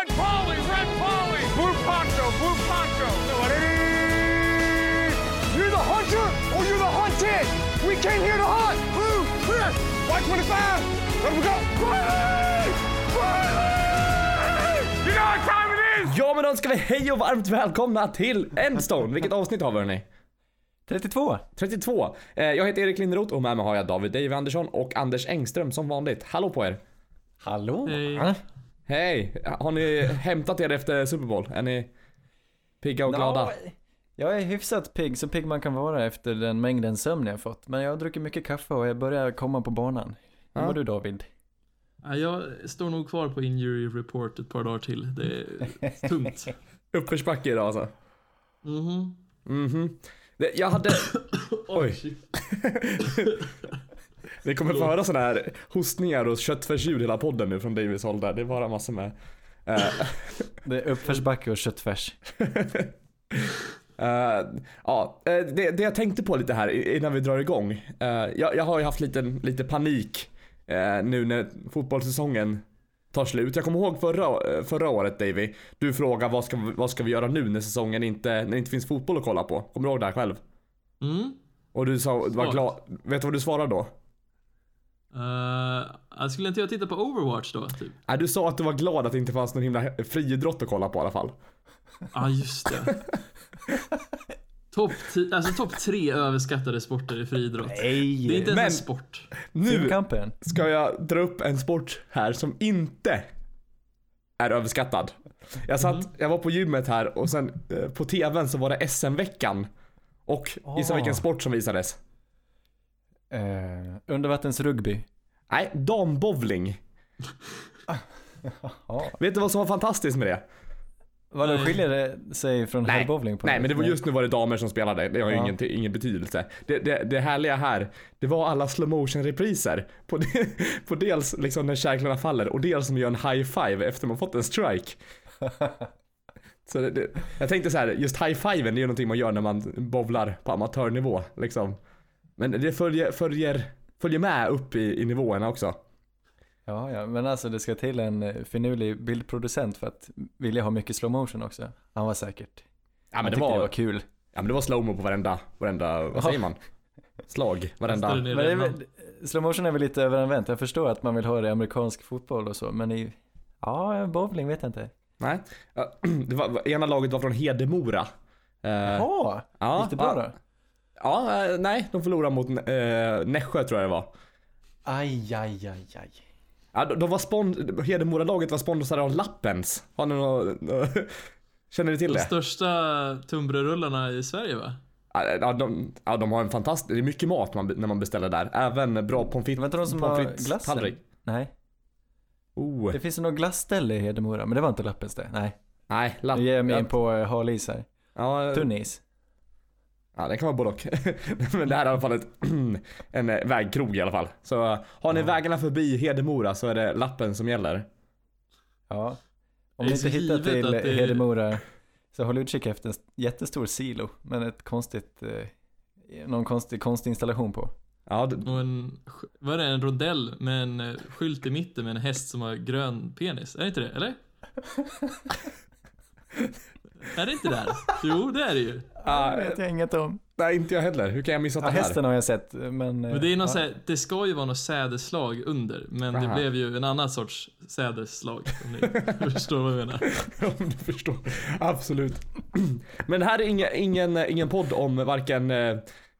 Red Polly, Red Polly, Blue Poncho, Blue Poncho. You're the hunter or you're the hunted. We came here to hunt. Blue, clear. White 25. Let we go. Riley! Riley! You know what time it is? Ja men då ska vi hej och varmt välkomna till Endstone. Vilket avsnitt har vi hörni? 32. 32. Eh, Jag heter Erik Linderoth och med mig har jag David Dave Andersson och Anders Engström som vanligt. Hallå på er. Hallå? Hej. Hej! Har ni hämtat er efter Super Bowl? Är ni pigga och glada? Nå, jag är hyfsat pigg, så pigg man kan vara efter den mängden sömn jag fått. Men jag har druckit mycket kaffe och jag börjar komma på banan. Hur Ja. mår du David? Ja, jag står nog kvar på injury report ett par dagar till. Det är tungt. Uppförsbacke idag alltså. Mhm. Mhm. Det- Jag hade... Oj. Ni kommer få höra sådana här hostningar och köttfärsljud hela podden nu från Davids håll där. Det är bara massor med... eh, Det är uppförsbacke och köttfärs. Eh, ja, eh, det, det jag tänkte på lite här innan vi drar igång. eh, jag, jag har ju haft lite, lite panik eh, nu när fotbollssäsongen tar slut. Jag kommer ihåg förra, förra året Davy. Du frågade vad ska, vi- vad ska vi göra nu när säsongen inte, när det inte finns fotboll att kolla på. Kommer du ihåg det här själv? Mm. Och du sa, var glad. Vet du vad du svarade då? Uh, jag skulle inte jag titta på Overwatch då, typ? Nej, du sa att du var glad att det inte fanns någon himla friidrott att kolla på i alla fall. Ja, ah, just det. Topp alltså topp tre överskattade sporter i friidrott. Det är Nej! inte ens Men- en sport. Nu ska jag dra upp en sport här som inte är överskattad. Jag satt, jag var på gymmet här och sen eh, på tvn så var det SM-veckan. Och gissa Ah. vilken sport som visades? Uh, undervattensrugby. Nej, dambowling. Vet du vad som var fantastiskt med det? Vadå, skiljer det sig från Nej. herrbowling på Nej men det var just nu var det damer som spelade, det har ju Ja. ingen, ingen betydelse. Det, det, det härliga här, det var alla slow motion repriser. På, det, på dels liksom när kärklarna faller och dels som gör en high five efter man fått en strike. Så det, det, jag tänkte så här, just high fiven det är ju någonting man gör när man bowlar på amatörnivå liksom. Men det följer, följer, följer med upp i, i nivåerna också. Ja, ja, men alltså det ska till en eh, finurlig bildproducent för att vilja ha mycket slow motion också. Han var säkert. Ja men det var, det var kul. ja, men det var slowmo på varenda, varenda, vad säger man? Slag, varenda. Men det är väl, slow motion är väl lite överanvänt. Jag förstår att man vill ha det i amerikansk fotboll och så, men i, ja, bowling vet jag inte. Nej. Det var, ena laget var från Hedemora. Eh, Jaha, ja, gick det bra ja, då? Ja, eh, nej, de förlorade mot eh, Nässjö tror jag det var. Aj, aj, aj, aj. Ja, de, de var spon- Hedemora-laget var sponsrade av Lappens. Har ni nå- nå- Känner ni till De det? största tunnbrödsrullarna i Sverige va? Ja, de, ja, de har en fantastisk, det är mycket mat man, när man beställer där. Även bra pommes Det var inte de som har frites glassen? tallrik. Nej, Oh, det finns något glassställe i Hedemora, men det var inte Lappens det. Nej, nej, lapp. nu ger jag mig in på eh, hal is här. ja, Tunnis. Ja, det kan vara både och. Men det här är i alla fall ett, en eh, vägkrog i alla fall. Så har ni Ja. vägarna förbi Hedemora så är det lappen som gäller. Ja. Om ni inte hittar till det- Hedemora så håll utkik efter en jättestor silo, men ett konstigt, eh, någon konstig konstinstallation på. Ja, det, Och en, vad är det, en rondell med en eh, skylt i mitten med en häst som har grön penis. Är det inte det? Eller? är det inte där? Jo, det är det ju. ah, Det vet jag inget om. nej, inte jag heller. Hur kan jag missa Ja, det här? hästen har jag sett, men... Men det är någon ja. här, det ska ju vara något sädesslag under, men Aha. det blev ju en annan sorts sädesslag. Om ni förstår vad jag menar. Om du förstår. Absolut. Men här är inga, ingen, ingen podd om varken eh,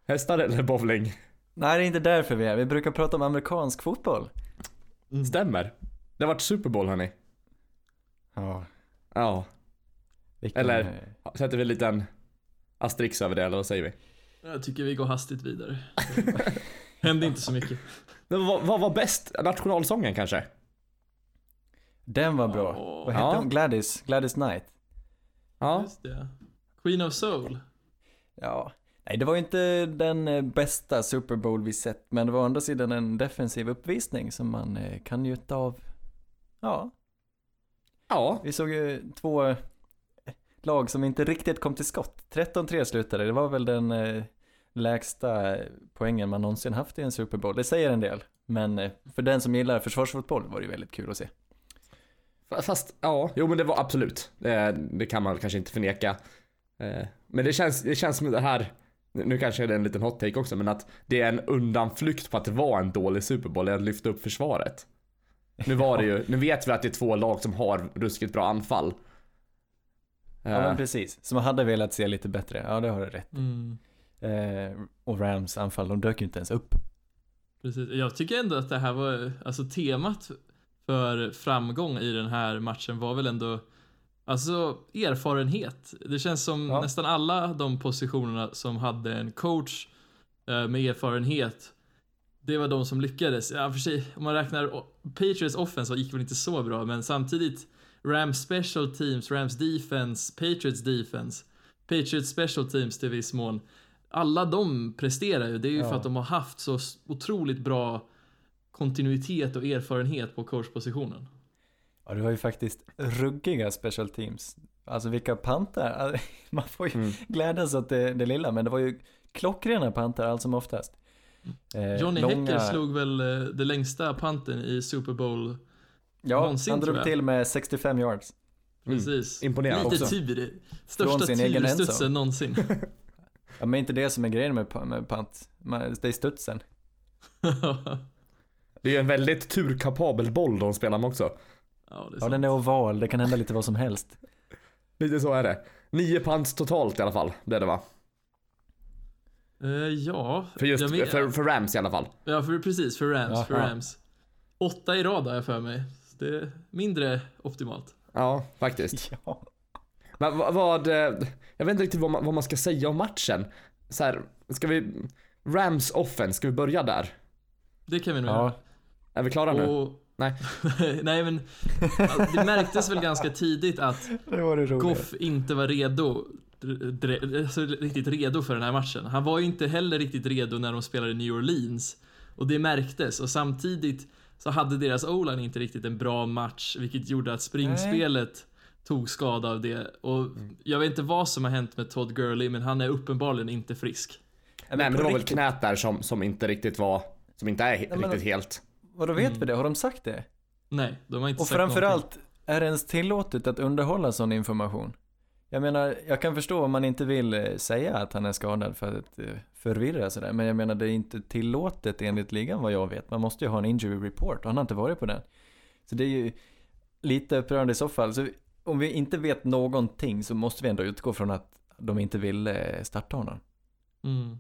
hästar eller bowling. Nej, det är inte därför vi är Vi brukar prata om amerikansk fotboll. Stämmer. Det har varit Super Bowl hörni. Ja. Ja. Vilken, Eller- eh, Sätter vi en liten asterix över det eller vad säger vi? Jag tycker vi går hastigt vidare. Hände inte så mycket. Men vad, vad var bäst? Nationalsången kanske? Den var bra. Åh. Vad hette Ja. hon? Gladys? Gladys Knight? Ja. Just det. Queen of Soul. Ja. Nej, det var ju inte den eh, bästa Super Bowl vi sett, men det var å andra sidan en defensiv uppvisning som man eh, kan njuta av. Ja, Ja. vi såg ju två lag som inte riktigt kom till skott. 13-3 slutade, det var väl den eh, lägsta eh, poängen man någonsin haft i en Super Bowl. Det säger en del, men eh, för den som gillar försvarsfotboll var det ju väldigt kul att se. Fast, ja, jo men det var absolut. Det, det kan man kanske inte förneka. Eh, Men det känns, det känns som det här, nu kanske det är en liten hot take också, men att det är en undanflykt på att det var en dålig Super Bowl, att lyfta upp försvaret. Nu var det ju, nu vet vi att det är två lag som har ruskigt bra anfall. Ja men precis, som hade velat se lite bättre. Ja det har du rätt Mm. eh, Och Rams anfall, de dök ju inte ens upp. Precis. Jag tycker ändå att det här var, alltså temat för framgång i den här matchen var väl ändå Alltså erfarenhet. Det känns som Ja. nästan alla de positionerna som hade en coach eh, med erfarenhet Det var de som lyckades. Ja, för sig, om man räknar Patriots offense gick väl inte så bra, men samtidigt Rams special teams, Rams defense, Patriots defense, Patriots special teams till viss mån. Alla de presterar ju. Det är ju för Ja. att de har haft så otroligt bra kontinuitet och erfarenhet på coachpositionen. Ja det var ju faktiskt ruggiga special teams. Alltså vilka pantar, Alltså, man får ju Mm. glädjas åt det, det lilla men det var ju klockrena pantar allt som oftast. Eh, Johnny långa- Hecker slog väl eh, det längsta panten i Super Bowl. Ja, någonsin, han drog till med 65 yards. Mm. Precis. Imponerande Lite också. tur. Största sin egen endzone. turstudsen någonsin. Ja men inte det som är grejen med, med pant, det är studsen. Det är ju en väldigt turkapabel boll de spelar med också. ja, det är Ja den är oval, det kan hända lite vad som helst. Lite så är det. Nio pants totalt i alla fall, blev det va? Eh, ja. För just, men- för, för Rams i alla fall. Ja, för, precis. För Rams. För Jaha. Rams. Åtta i rad har jag för mig. Det är mindre optimalt. Ja, faktiskt. Ja. Men vad, vad eh, jag vet inte riktigt vad man, vad man ska säga om matchen. Så här, ska vi, Rams offense, ska vi börja där? Det kan vi nog ja. Är vi klara nu? Och... Nej. Nej men, det märktes väl ganska tidigt att Det var det. Goff inte var redo, alltså, riktigt redo för den här matchen. Han var ju inte heller riktigt redo när de spelade i New Orleans. Och det märktes. Och samtidigt så hade deras o inte riktigt en bra match, vilket gjorde att springspelet tog skada av det. Och jag vet inte vad som har hänt med Todd Gurley, men han är uppenbarligen inte frisk. Nej men det var väl knät där som, som inte riktigt var, som inte är men- riktigt helt. Vadå vet Mm. vi det? Har de sagt det? Nej, de har inte Och sagt någonting. framförallt, är det ens tillåtet att underhålla sån information? Jag menar, jag kan förstå om man inte vill eh, säga att han är skadad för att eh, förvirra sådär, men jag menar det är inte tillåtet enligt ligan vad jag vet. Man måste ju ha en injury report och han har inte varit på den. Så det är ju lite upprörande i så fall. Så om vi inte vet någonting så måste vi ändå utgå från att de inte vill eh, starta honom. Mm.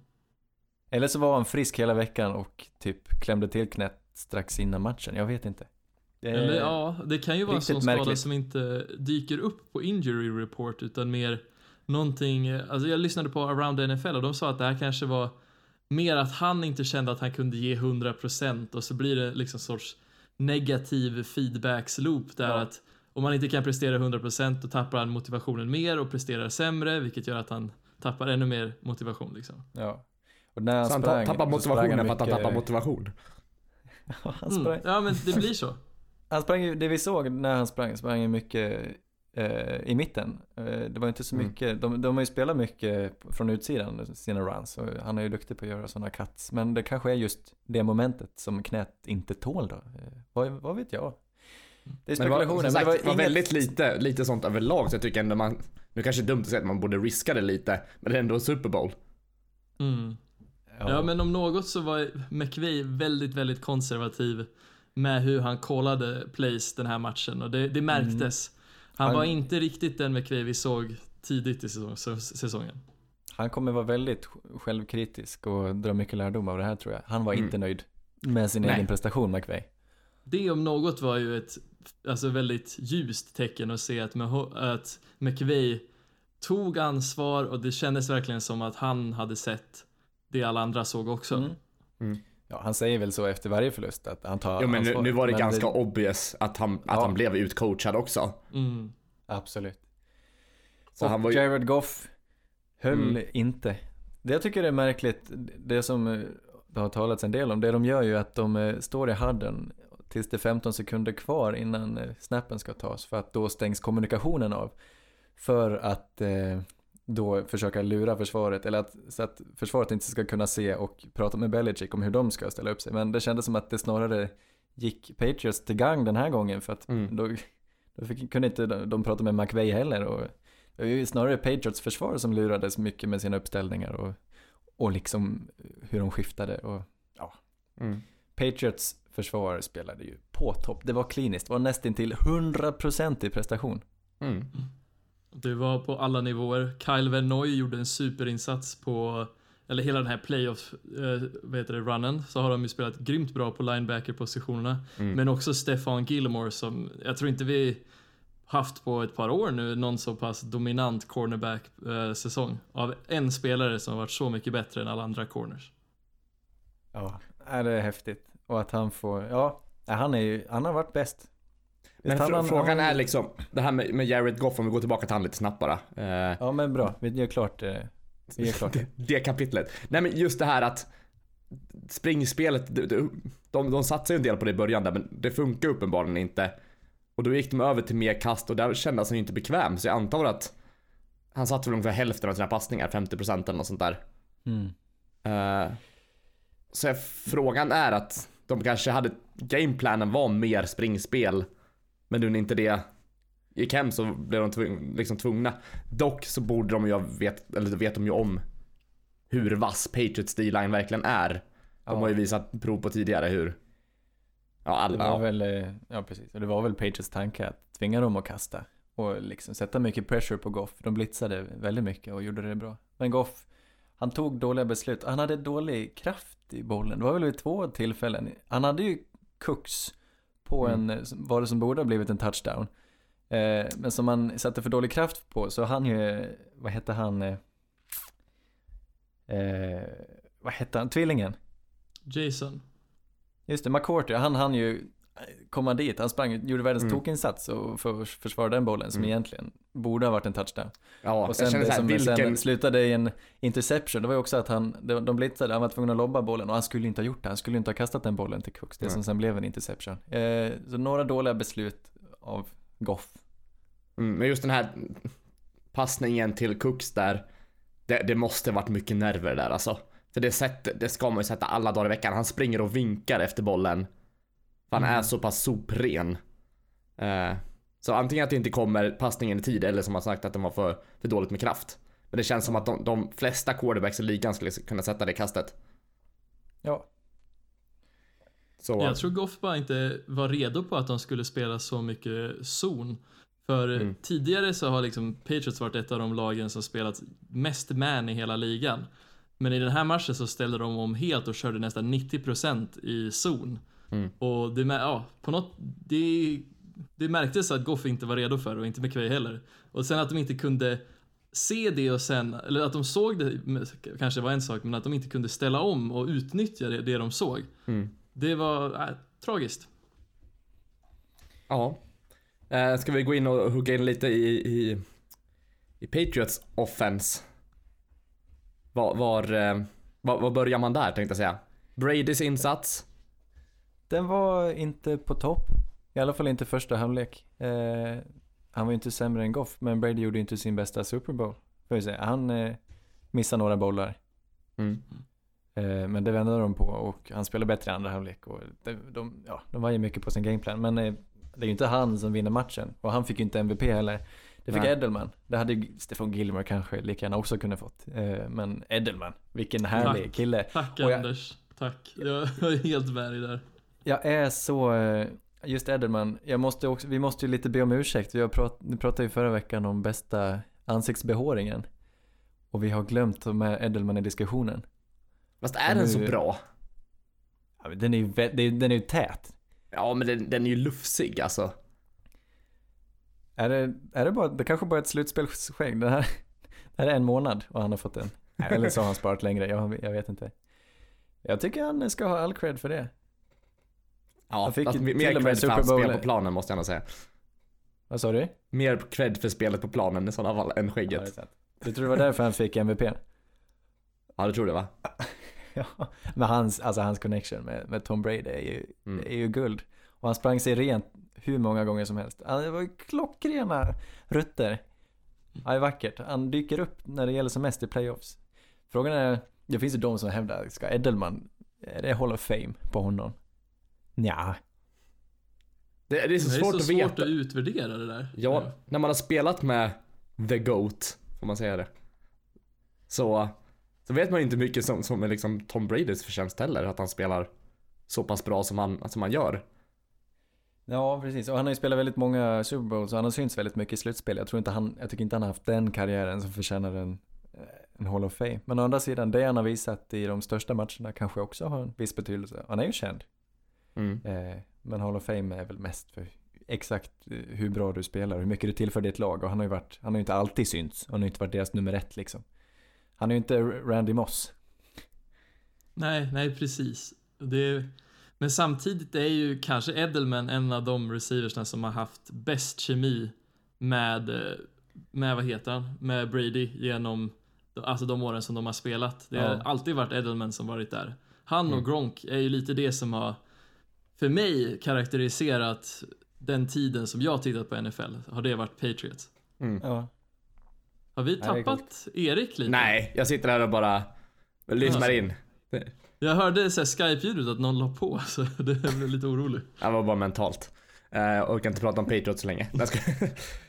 Eller så var han frisk hela veckan och typ klämde till knät strax innan matchen. Jag vet inte. Eller ja, det kan ju vara riktigt sån skada som inte dyker upp på injury report utan mer någonting, alltså jag lyssnade på Around NFL och de sa att det här kanske var mer att han inte kände att han kunde ge 100% och så blir det liksom sorts negativ feedbacks-loop där Ja. att om man inte kan prestera 100% då tappar han motivationen mer och presterar sämre vilket gör att han tappar ännu mer motivation liksom. Ja. Och när han Så han sprang, ta- tappar motivationen för att han tappar motivation. Ja, han, Mm. sprang, Ja men det blir så. Han sprang ju, det vi såg när han sprang, sprang ju mycket eh, i mitten. Eh, det var inte så Mm. mycket, de, de har ju spelat mycket från utsidan, sina runs. Och han är ju duktig på att göra sådana cuts. Men det kanske är just det momentet som knät inte tål då. Eh, vad, vad vet jag? Det är Men det var, spekulationer. sagt, men det var inget- väldigt lite, lite sånt överlag så jag tycker ändå man, nu kanske det är dumt att säga att man borde riska det lite, men det är ändå en Super Bowl. Mm. Ja. men om något så var McVay väldigt, väldigt konservativ med hur han kollade plays den här matchen och det, det märktes. Han, Han- var inte riktigt den McVay vi såg tidigt i säsong, säsongen. Han kommer vara väldigt självkritisk och dra mycket lärdom av det här tror jag. Han var Mm. inte nöjd med sin Nej. egen prestation, McVeigh. Det om något var ju ett alltså väldigt ljust tecken att se att, att McVay tog ansvar och det kändes verkligen som att han hade sett det alla andra såg också. Mm. Mm. Ja, han säger väl så efter varje förlust att han tar Jo men nu, ansvaret. nu var det ganska obvious att han, att Ja. han blev utcoachad också. Mm. Absolut. Så och han var ju, Jared Goff höll Mm. inte. Det jag tycker är märkligt, det som eh, det har talats en del om, det de gör ju att de eh, står i hadden tills det är 15 sekunder kvar innan eh, snappen ska tas för att då stängs kommunikationen av. För att eh, då försöka lura försvaret, eller att, så att försvaret inte ska kunna se och prata med Belichick om hur de ska ställa upp sig. Men det kändes som att det snarare gick Patriots till gang den här gången för att Mm. då, Då fick, kunde inte de, de prata med McVeigh heller och det var ju snarare Patriots försvar som lurades mycket med sina uppställningar och, och liksom hur de skiftade och Mm. Patriots försvar spelade ju på topp. Det var kliniskt, det var nästintill 100% i prestation. Mm. Det var på alla nivåer. Kyle Venoy gjorde en superinsats på, eller hela den här playoff, eh, vad heter det, runnen, så har de ju spelat grymt bra på linebacker-positionerna. Mm. Men också Stefan Gilmore som, jag tror inte vi haft på ett par år nu någon så pass dominant cornerback-säsong av en spelare som varit så mycket bättre än alla andra corners. Ja, det är häftigt. Och att han får, ja, han är ju, han har varit bäst. Men han- frågan han- är liksom, det här med, med Jared Goff, om vi går tillbaka till han lite snabbt bara. Eh, Ja men bra, vi gör klart det. Vi gör klart det. det, kapitlet. Nej men just det här att springspelet, det- det- de, de satsade ju en del på det i början där, men det funkar uppenbarligen inte. Och då gick de över till mer kast och där kändes han ju inte bekväm, så jag antar att han satte väl ungefär hälften av sina passningar, 50% eller något sånt där. Mm. Eh, så frågan är att de kanske hade, gameplanen var mer springspel, men nu när inte det gick hem så blev de tvung, liksom tvungna. Dock så borde de ju vet, eller vet de ju om hur vass Patriots D-line verkligen är. De Ja. har ju visat prov på tidigare hur, ja alla, Det var väl, eh, ja precis, och det var väl Patriots tanke att tvinga dem att kasta och liksom sätta mycket pressure på Goff. De blitzade väldigt mycket och gjorde det bra. Men Goff, han tog dåliga beslut. Han hade dålig kraft i bollen. Det var väl vid två tillfällen. Han hade ju Cooks på Mm. en, eh, vad det som borde ha blivit en touchdown. Eh, men som han satte för dålig kraft på så han ju, vad hette han, eh, eh, vad hette han, tvillingen? Jason. Just det, McCourty, han hann ju komma dit. Han sprang, gjorde världens Mm. tokinsats och för, försvarade den bollen som Mm. egentligen borde ha varit en touchdown. ja och sen det som vilken, sen slutade i en interception, det var ju också att han, de, de blitzade, han var tvungen att lobba bollen och han skulle inte ha gjort det. Han skulle inte ha kastat den bollen till Cooks, det Nej. som sen blev en interception. Eh, så några dåliga beslut av Goff. mm, men just den här passningen till Cooks där, det, det måste varit mycket nerver där alltså. För det, sätt, det ska man ju sätta alla dagar i veckan. Han springer och vinkar efter bollen. För han Mm. är så pass sopren. Eh, så antingen att det inte kommer passningen i tid eller som har sagt att den var för, för dåligt med kraft. Men det känns som att de, de flesta quarterbacks i ligan skulle kunna sätta det kastet. Ja, Så, Jag tror Goff bara inte var redo på att de skulle spela så mycket zon. För Mm. tidigare så har liksom Patriots varit ett av de lagen som spelat mest man i hela ligan. Men i den här matchen så ställde de om helt och körde nästan 90% i zon. Mm. Och det, ja, på något, det, det märktes att Goff inte var redo för det och inte McVay heller. Och sen att de inte kunde se det och sen, eller att de såg det kanske var en sak, men att de inte kunde ställa om och utnyttja det, det de såg. mm. Det var äh, tragiskt. Ja. Eh, ska vi gå in och hugga in lite i, i, i Patriots offense? Var, var, eh, var, var börjar man där tänkte jag säga? Bradys insats? Den var inte på topp. I alla fall inte första halvlek. Eh, han var ju inte sämre än Goff, men Brady gjorde inte sin bästa Super Bowl. Får vi säga. Han eh, missade några bollar. Mm. Eh, men det vände de på och han spelade bättre i andra halvlek. Och de, de, ja, de var ju mycket på sin gameplan. Men eh, det är ju inte han som vinner matchen. Och han fick ju inte MVP heller. Det fick Nej. Edelman. Det hade ju Stefan Gilmore kanske lika gärna också kunnat fått. Eh, men Edelman, vilken härlig Tack. kille. Tack jag- Anders. Tack. Jag är helt med dig där. Jag är så, eh, just Edelman, jag måste också, vi måste ju lite be om ursäkt. Vi prat, ni pratade ju förra veckan om bästa ansiktsbehåringen. Och vi har glömt med Edelman i diskussionen. Fast är Och den så bra? Ja, men Den är ju, den är ju tät. Ja men den, den är ju lufsig alltså. Är det, är det bara, det kanske bara är ett slutspelsskägg. Det här, det här är en månad och han har fått en. Eller så har han sparat längre, jag, jag vet inte. Jag tycker han ska ha all cred för det. Ja, Han fick ju mer cred för Super hans Bowl- spel på planen måste jag nog säga. Vad sa du? Mer cred för spelet på planen i sådana fall än Ja, skägget. sant. Du tror det var därför han fick MVP? Ja det tror det va? Ja, men hans, alltså hans connection med, med Tom Brady är ju, Mm. är ju guld. Och han sprang sig rent hur många gånger som helst. Han- Det var ju klockrena rutter. Ja, det är vackert. Han dyker upp när det gäller som mest i playoffs. Frågan är, det finns ju de som hävdar, ska Edelman, är det Hall of Fame på honom? Nja. Det, det är så Det är svårt så att svårt veta. att utvärdera det där. Ja, när man har spelat med the GOAT, får man säga det. Så, så vet man ju inte mycket som, som är liksom Tom Bradys förtjänst heller, att han spelar så pass bra som han, som han gör. Ja, precis. Och han har ju spelat väldigt många Super Bowls och han har synts väldigt mycket i slutspel. Jag tror inte han, jag tycker inte han har haft den karriären som förtjänar en, en Hall of Fame. Men å andra sidan, det han har visat i de största matcherna kanske också har en viss betydelse. Han är ju känd. Mm. Eh, men Hall of Fame är väl mest för exakt eh, hur bra du spelar, hur mycket du tillför ditt lag. Och han har ju varit, han har ju inte alltid synts. Han har ju inte varit deras nummer ett liksom. Han är ju inte Randy Moss. Nej, nej precis. Det, men samtidigt är ju kanske Edelman en av de receiversna som har haft bäst kemi med, eh, med vad heter han, med Brady genom alltså de åren som de har spelat. Det har Ja. alltid varit Edelman som varit där. Han och Mm. Gronk är ju lite det som har, för mig, karaktäriserat den tiden som jag tittat på NFL. Har det varit Patriots. Mm. Ja. Har vi det tappat Erik lite? Nej, jag sitter här och bara lyssnar Alltså. in. Jag hörde så Skype-ljudet att någon la på, så det blev lite orolig. Jag var bara mentalt. Jag orkar inte prata om Patriots så länge. Jag ska...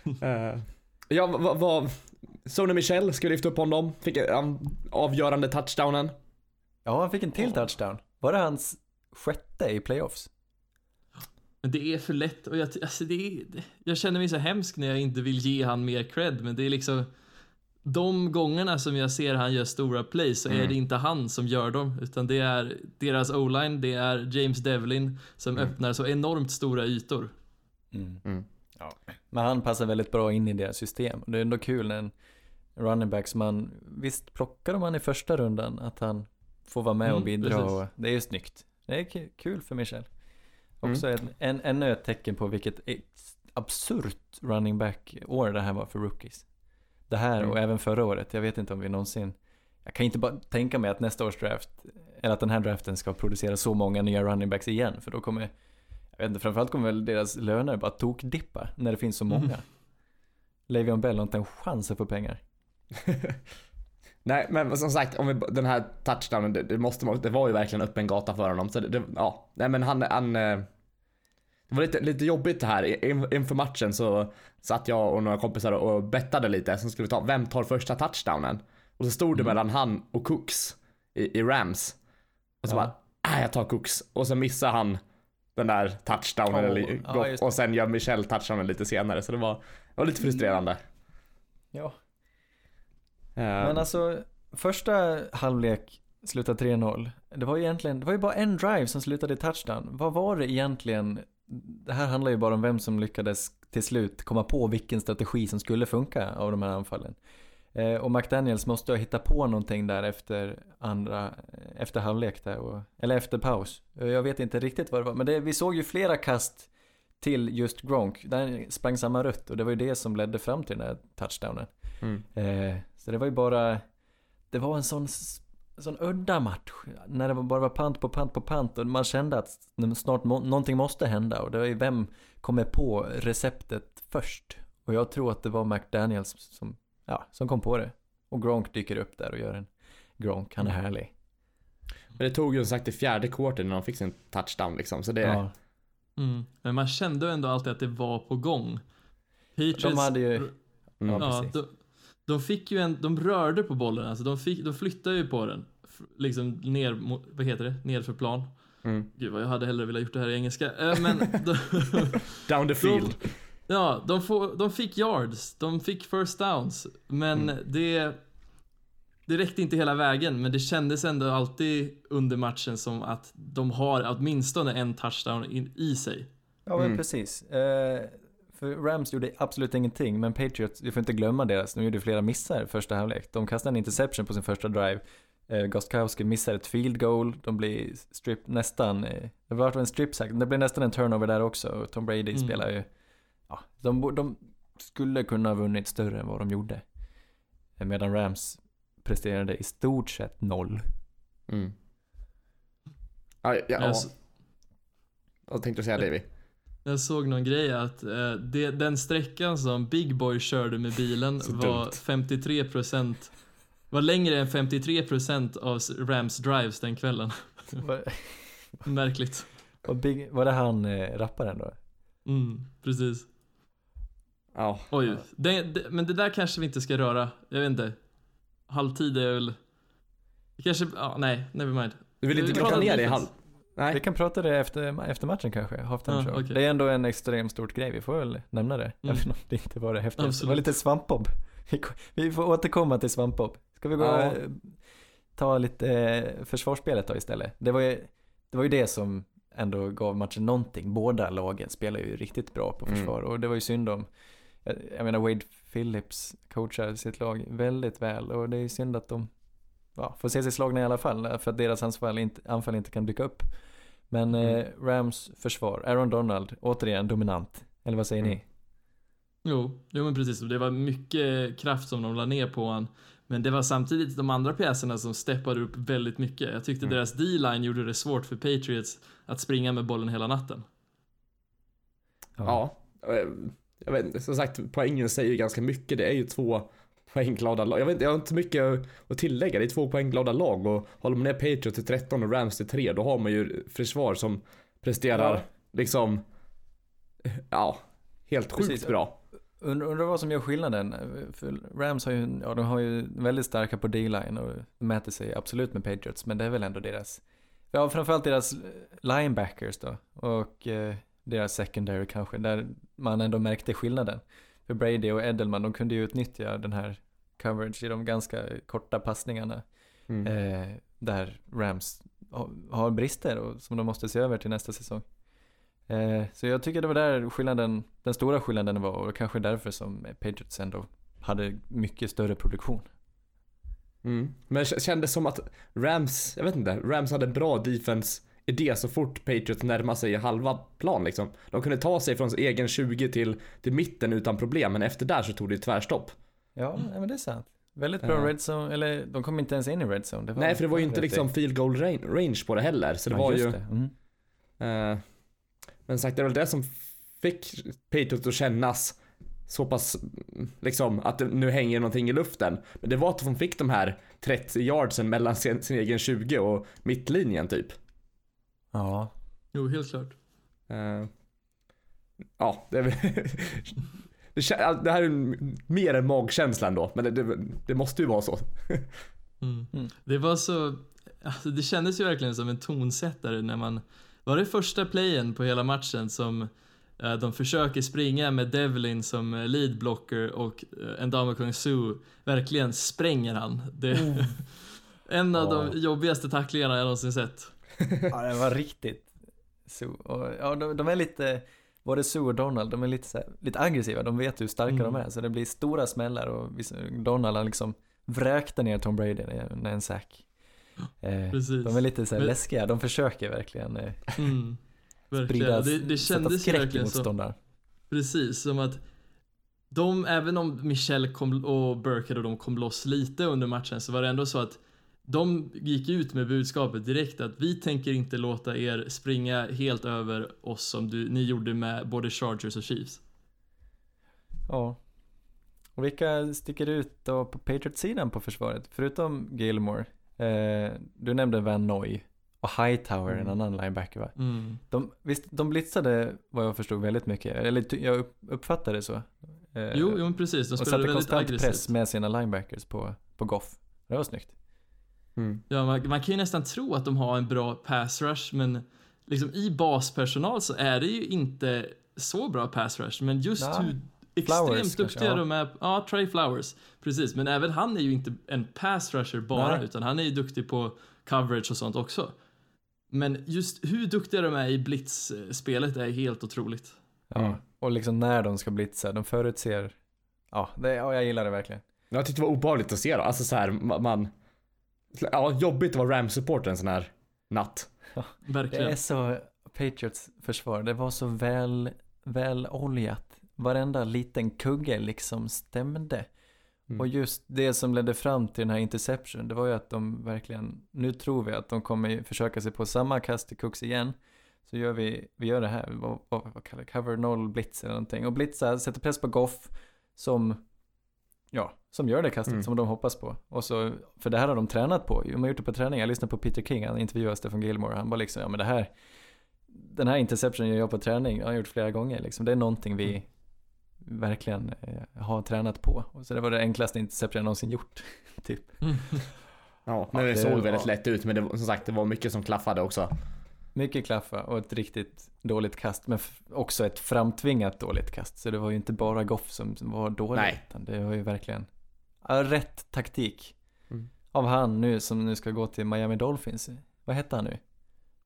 uh, ja, vad... Va, Sony Michel, ska vi lyfta upp honom? Fick um, avgörande touchdownen. ja, han fick en till touchdown. Var det hans sjätte i playoffs? Men det är för lätt och jag, alltså det är, jag känner mig så hemsk när jag inte vill ge han mer cred, men det är liksom de gångerna som jag ser han gör stora plays så är Mm. det inte han som gör dem, utan det är deras o-line, det är James Devlin som Mm. öppnar så enormt stora ytor. Mm. Ja. Men han passar väldigt bra in i deras system. Det är ändå kul när en running back som man, visst plockar han i första rundan, att han får vara med och Mm, bidra och det är ju snyggt. Det är ku- kul för Michel. Också en, en, ännu ett tecken på vilket absurt running back år det här var för rookies. Det här och Mm. även förra året, jag vet inte om vi någonsin jag kan inte bara tänka mig att nästa års draft, eller att den här draften ska producera så många nya running backs igen, för då kommer, jag vet inte, framförallt kommer väl deras löner bara tokdippa när det finns så många. Mm. Le'Veon Bell har inte en chans att få pengar. Nej, men som sagt, om vi, den här touchdownen, det, det, måste, det var ju verkligen öppen gata för honom. Så det, det, ja, nej men han, han eh, det var lite, lite jobbigt det här. In- Inför matchen så satt jag och några kompisar och bettade lite. Så skulle vi ta, vem tar första touchdownen? Och så stod det mellan han och Cooks i, i Rams. Och så Ja. bara, äh, jag tar Cooks. Och så missar han den där touchdownen. Åh, eller, ja, och sen gör Michel touchdownen lite senare. Så det var, det var lite frustrerande. Ja. Eh, Men alltså, första halvlek slutade 3-0. Det var ju egentligen, det var ju bara en drive som slutade i touchdown. Vad var det egentligen? Det här handlar ju bara om vem som lyckades till slut komma på vilken strategi som skulle funka av de här anfallen. Eh, och McDaniels måste ha hittat på någonting där efter andra, efter halvlek där, och, eller efter paus. Eh, Jag vet inte riktigt vad det var, men det, vi såg ju flera kast till just Gronk. Där sprang samma rött och det var ju det som ledde fram till den här touchdownen. mm. Eh, så det var ju bara, det var en sån, sån udda match. När det var- bara var pant på pant på pant och man kände att snart må, någonting måste hända. Och det var ju vem kommer på receptet först? Och jag tror att det var McDaniels som, ja, som kom på det. Och Gronk dyker upp där och gör en Gronk, han är härlig. Men det tog ju som sagt i fjärde quarter när de fick sin touchdown liksom. Så det, Ja. Mm. Men man kände ändå alltid att det var på gång. Patriots, De hade ju, Mm. ja, ja, de, de fick ju en, de rörde på bollen, alltså de, fick, de flyttade ju på den. Liksom ner, vad heter det, nedför plan. Mm. Gud vad jag hade hellre velat gjort det här i engelska. Eh, Men de, Down the field. De, ja, de, får, de fick yards, de fick first downs, men Mm. det, det räckte inte hela vägen, men det kändes ändå alltid under matchen som att de har åtminstone en touchdown in, i sig. Ja men Mm. precis. Eh, för Rams gjorde absolut ingenting, men Patriots, vi får inte glömma deras, de gjorde flera missar i första halvlek. De kastade en interception på sin första drive. Eh, Gostkowski missar ett field goal, de blir strip nästan, eh, det var en strip sack, det blev nästan en turnover där också. Tom Brady Mm. spelar ju, ja, de, de skulle kunna ha vunnit större än vad de gjorde. Eh, Medan Rams presterade i stort sett noll. Mm. Ja, ja, ja. Vad tänkte du säga Davy? Jag såg någon grej att eh, det, den sträckan som Big Boy körde med bilen var dumt. 53% var längre än 53% av Rams drives den kvällen. Märkligt. var, Big, var det han eh, rapparen då? Mm, precis. Ja. Oj, det, det, men det där kanske vi inte ska röra. Jag vet inte. Halvtid är väl... Kanske, ja, nej, nevermind. Du vill inte Vi ner det i halv... Nej. Vi kan prata det efter, efter matchen kanske, halftime Ja, show. okej. Det är ändå en extremt stort grej, vi får väl nämna det. Mm. Även om det inte var det häftigaste. Det var lite svampbob. Vi, får återkomma till svampbob. Ska vi gå Ja. och eh, ta lite eh, försvarsspelet då istället? Det var, ju, det var ju det som ändå gav matchen någonting. Båda lagen spelar ju riktigt bra på Mm. försvar och det var ju synd om jag, jag menar Wade Phillips coachar sitt lag väldigt väl och det är ju synd att de ja, får se sig slagna i alla fall för att deras anfall inte, anfall inte kan dyka upp. Men Mm. eh, Rams försvar, Aaron Donald, återigen dominant. Eller vad säger Mm. ni? Jo, jo men precis. Det var mycket kraft som de la ner på han. Men det var samtidigt de andra pjäserna som steppade upp väldigt mycket. Jag tyckte Mm. deras D-line gjorde det svårt för Patriots att springa med bollen hela natten. Ja. Eh, Jag vet som sagt, poängen säger ju ganska mycket. Det är ju två poängglada lag. Jag vet inte, jag har inte mycket att tillägga. Det är två poängglada lag och håller man ner Patriots till 13 och Rams till 3 då har man ju försvar som presterar Ja. liksom, ja, helt sjukt Precis. bra. Undrar, undrar vad som gör skillnaden. För Rams har ju, ja de har ju väldigt starka på D-line och mäter sig absolut med Patriots. Men det är väl ändå deras, ja framförallt deras linebackers då. Och eh, deras secondary kanske, där man ändå märkte skillnaden. För Brady och Edelman, de kunde ju utnyttja den här coverage i de ganska korta passningarna. Mm. Eh, där Rams ha- har brister och som de måste se över till nästa säsong. Eh, så jag tycker det var där skillnaden, den stora skillnaden var och kanske därför som Patriots ändå hade mycket större produktion. Mm. Men det kändes som att Rams, jag vet inte, Rams hade en bra defense idé så fort Patriots närmade sig halva plan liksom. De kunde ta sig från sin egen 20 till, till mitten utan problem, men efter där så tog det tvärstopp. Ja, nej, men det är sant. Väldigt bra Ja. red zone, eller de kom inte ens in i red zone. Det var Nej, för det var ju inte liksom field goal range, range på det heller, så det Ja, var ju... det. Mm. Eh, men sagt, det är väl det som fick Patriots att kännas så pass, mm, liksom, att det nu hänger någonting i luften. Men det var att de fick de här 30 yardsen mellan sin, sin egen 20 och mittlinjen typ. Ja, Jo, helt klart. Eh, ja, det det, här är mer än magkänslan då, men det, det, det måste ju vara så. Mm. Mm. Det var så, alltså det kändes ju verkligen som en tonsättare när man, var det första playen på hela matchen som eh, de försöker springa med Devlin som eh, lead blocker och uh, Ndamukong Su verkligen spränger han. Det, en av Ja. de jobbigaste tacklingarna jag någonsin sett. Ja det var riktigt så. Och, ja, de, de är lite, både Sue och Donald, de är lite, här, lite aggressiva. De vet hur starka Mm. de är, så det blir stora smällar och Donald han liksom vräkte ner Tom Brady när en sack. Eh, de är lite så här Men- läskiga, de försöker verkligen eh, Mm. Verkligen. sprida, Det, det sätta kändes ju skräck i motståndaren. Precis, som att de, även om Michelle kom, och Burkhead och de kom loss lite under matchen så var det ändå så att de gick ut med budskapet direkt att vi tänker inte låta er springa helt över oss som du, ni gjorde med både Chargers och Chiefs. Ja. Och vilka sticker ut då på Patriots-sidan på försvaret? Förutom Gilmore. Eh, du nämnde Van Noy. Och Hightower, en Mm. annan linebacker va? Mm. De, visst, de blitzade vad jag förstod väldigt mycket. Eller jag upp, uppfattade det så. Eh, Jo, jo precis, de och spelade satte väldigt konstant aggressivt. press med sina linebackers på, på Goff. Det var snyggt. Mm. Ja, man, man kan ju nästan tro att de har en bra pass rush, men liksom i baspersonal så är det ju inte så bra pass rush, men just Nej. hur extremt Flowers kanske, duktiga ja. de är. Ja, Trey Flowers. Precis, men även han är ju inte en pass rusher bara, Nej. utan han är ju duktig på coverage och sånt också. Men just hur duktiga de är i blitzspelet är helt otroligt. Ja. Och liksom när de ska blitza, de förutser. Ja, det, ja jag gillar det verkligen. Jag tyckte det var obehagligt att se då. Alltså så här, ma- man... Ja, jobbigt att vara Rams-supporter en sån här natt. Det Verkligen. är så, Patriots försvar, det var så väl, väl oljat. Varenda liten kugge liksom stämde. Mm. Och just det som ledde fram till den här interception, det var ju att de verkligen, nu tror vi att de kommer försöka sig på samma kast i Cooks igen. Så gör vi, vi gör det här, vad, vad, vad kallar det, cover noll blitz eller någonting. Och blitza, sätter press på Goff som, ja, som gör det kastet Mm. som de hoppas på. Och så, för det här har de tränat på, de har gjort det på träning. Jag lyssnade på Peter King, han intervjuade Stefan Gilmore, han bara liksom, ja men det här, den här interceptionen gör jag på träning, jag har gjort flera gånger liksom. Det är någonting vi Mm. verkligen eh, har tränat på. Och så det var det enklaste interception jag någonsin gjort, typ. Ja, men Ja, det det såg var- väldigt lätt ut men det, som sagt det var mycket som klaffade också. Mycket klaffa och ett riktigt dåligt kast, men också ett framtvingat dåligt kast. Så det var ju inte bara Goff som var dålig, Nej. utan det var ju verkligen rätt taktik. Mm. Av han nu som nu ska gå till Miami Dolphins. Vad hette han nu?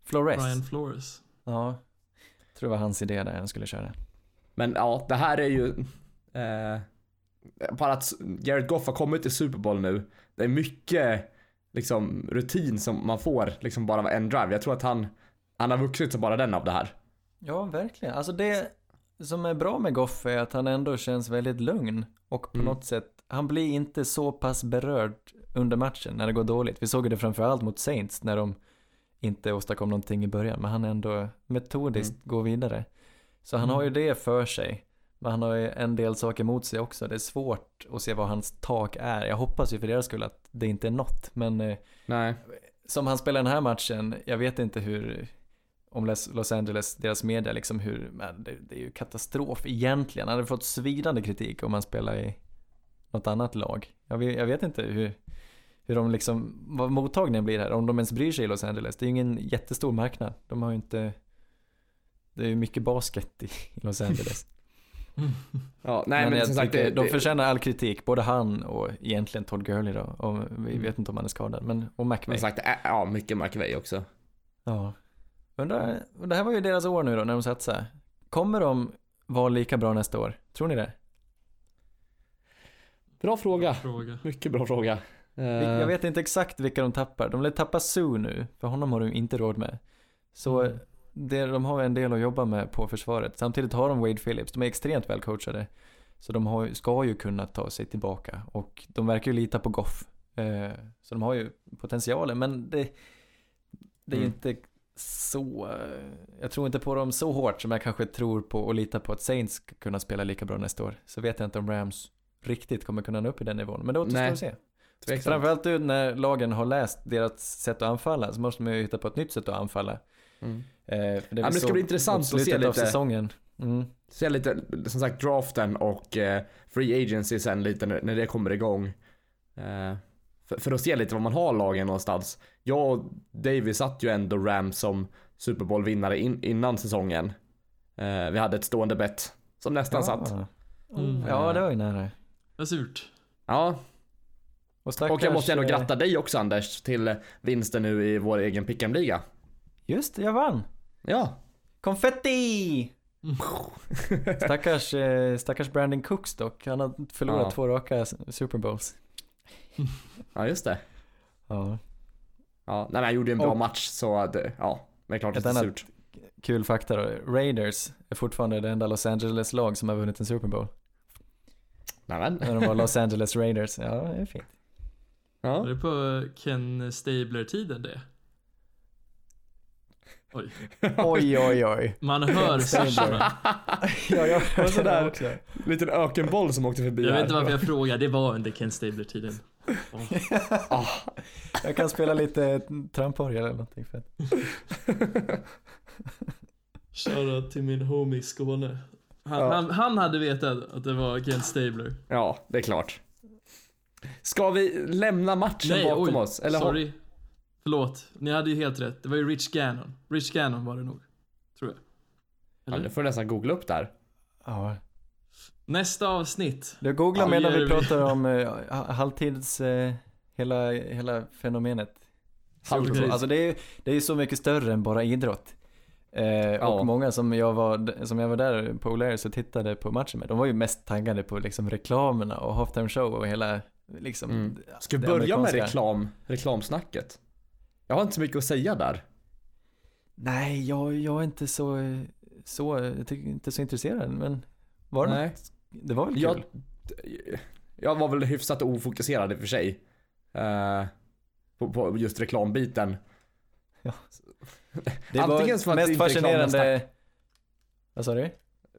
Flores? Brian Flores. Ja, jag tror det var hans idé där han skulle köra. Men ja, det här är ju... Eh, bara att Jared Goff har kommit till Super Bowl nu. Det är mycket liksom rutin som man får liksom bara av en drive. Jag tror att han, han har vuxit som bara den av det här. Ja, verkligen. Alltså det som är bra med Goff är att han ändå känns väldigt lugn och på Mm. något sätt, han blir inte så pass berörd under matchen när det går dåligt. Vi såg det framförallt mot Saints när de inte åstadkom någonting i början, men han ändå metodiskt går vidare. Så han har ju det för sig. Men han har ju en del saker mot sig också. Det är svårt att se vad hans tak är. Jag hoppas ju för deras skull att det inte är något. Men eh, Nej. som han spelar den här matchen, jag vet inte hur, om Los Los Angeles, deras media liksom hur, men det, det är ju katastrof egentligen. Han hade fått svidande kritik om han spelar i något annat lag. Jag vet, jag vet inte hur, hur de liksom, vad mottagningen blir här, om de ens bryr sig i Los Angeles. Det är ju ingen jättestor marknad. De har ju inte, det är ju mycket basket i i Los Angeles. Ja, nej men, men jag som sagt, det, de det, förtjänar all kritik, både han och egentligen Todd Gurley då. Och vi Mm. vet inte om han är skadad, men och McVay. som sagt, ja mycket McVay också. Ja. Undrar, det här var ju deras år nu då när de satsar. Kommer de vara lika bra nästa år? Tror ni det? Bra fråga. Fråga. Mycket bra fråga. Eh, Jag vet inte exakt vilka de tappar. De lär tappa Sue nu, för honom har de inte råd med. Så Mm. det, de har en del att jobba med på försvaret. Samtidigt har de Wade Phillips, de är extremt väl coachade. Så de har, ska ju kunna ta sig tillbaka och de verkar ju lita på Goff. Eh, så de har ju potentialen, men det, det är ju Mm. inte så, eh, jag tror inte på dem så hårt som jag kanske tror på och litar på att Saints ska kunna spela lika bra nästa år. Så vet jag inte om Rams riktigt kommer kunna nå upp i den nivån, men det återstår att se. tveksamt. Framförallt nu när lagen har läst deras sätt att anfalla så måste man ju hitta på ett nytt sätt att anfalla. Mm. Eh, det, men det ska bli intressant att se slutet av lite- säsongen. Mm. Se lite, som sagt, draften och eh, free agency sen lite när, när det kommer igång. Eh, för, för att se lite vad man har lagen någonstans. Jag och Davy satt ju ändå Rams som Super Bowl-vinnare in, innan säsongen. Eh, vi hade ett stående bett som nästan satt. Mm. Ja, det var ju nära. Vad surt. Ja, Och, stackars, och jag måste ändå eh, gratta dig också Anders till vinsten nu i vår egen pick'em-liga. Just det, jag vann! Ja. Konfetti! stackars, eh, stackars Brandon Cooks dock. Han har förlorat Ja. två raka Super Bowls. Ja, just det. Ja. Ja, nej, men han gjorde en bra Och- match så att, ja, det är klart det är surt. Kul fakta då. Raiders är fortfarande det enda Los Angeles-lag som har vunnit en Super Bowl. Nej, men. När de var Los Angeles Raiders. Ja, det är fint. Ja. Var det på Ken Stabler-tiden det? Oj. Oj, oj, oj. Man hör syrsorna. Ja, jag Och sådär. också. Liten ökenboll som åkte förbi Jag vet här. inte varför jag frågar, det var under Ken Stabler-tiden. Jag kan spela lite tramporgel eller någonting fett. Shoutout till min homie i Skåne. Han, Ja. han, han hade vetat att det var Ken Stabler. Ja, det är klart. Ska vi lämna matchen Nej, bakom oj, oss? Eller har- sorry. Förlåt, ni hade ju helt rätt. Det var ju Rich Gannon. Rich Gannon var det nog. Tror jag. Ja, Eller? nu får du nästan googla upp där. Ja. Nästa avsnitt. Du googlar Ja, medan vi pratar om ha- halvtids, eh, hela, hela fenomenet. Halvtid. Alltså det är ju det är så mycket större än bara idrott. Eh, Ja. Och många som jag var, som jag var där på O'Learys och tittade på matchen med, de var ju mest taggade på liksom reklamerna och halftime show och hela liksom Mm. Ska vi börja med reklam, reklamsnacket? Jag har inte så mycket att säga där. Nej, jag, jag är inte så, så, jag inte så intresserad, men var det Nej. något? Det var väl kul? Jag, jag var väl hyfsat ofokuserad i och för sig. Eh, på, på just reklambiten. det antingen var mest fascinerande... Vad sa du?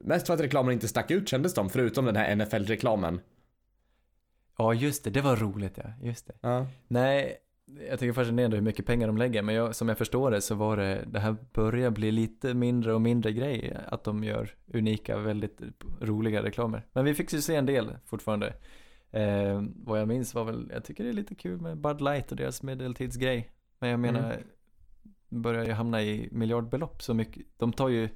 Mest för att reklamen inte stack ut kändes de, förutom den här NFL-reklamen. Ja, just det, det var roligt ja, just det. Ja. Nej, jag tycker fascinerande hur mycket pengar de lägger, men jag, som jag förstår det så var det, det här börjar bli lite mindre och mindre grej, att de gör unika, väldigt roliga reklamer. Men vi fick ju se en del fortfarande. Eh, vad jag minns var väl, jag tycker det är lite kul med Bud Light och deras medeltidsgrej. Men jag menar, Mm. börjar ju hamna i miljardbelopp så mycket, de tar ju,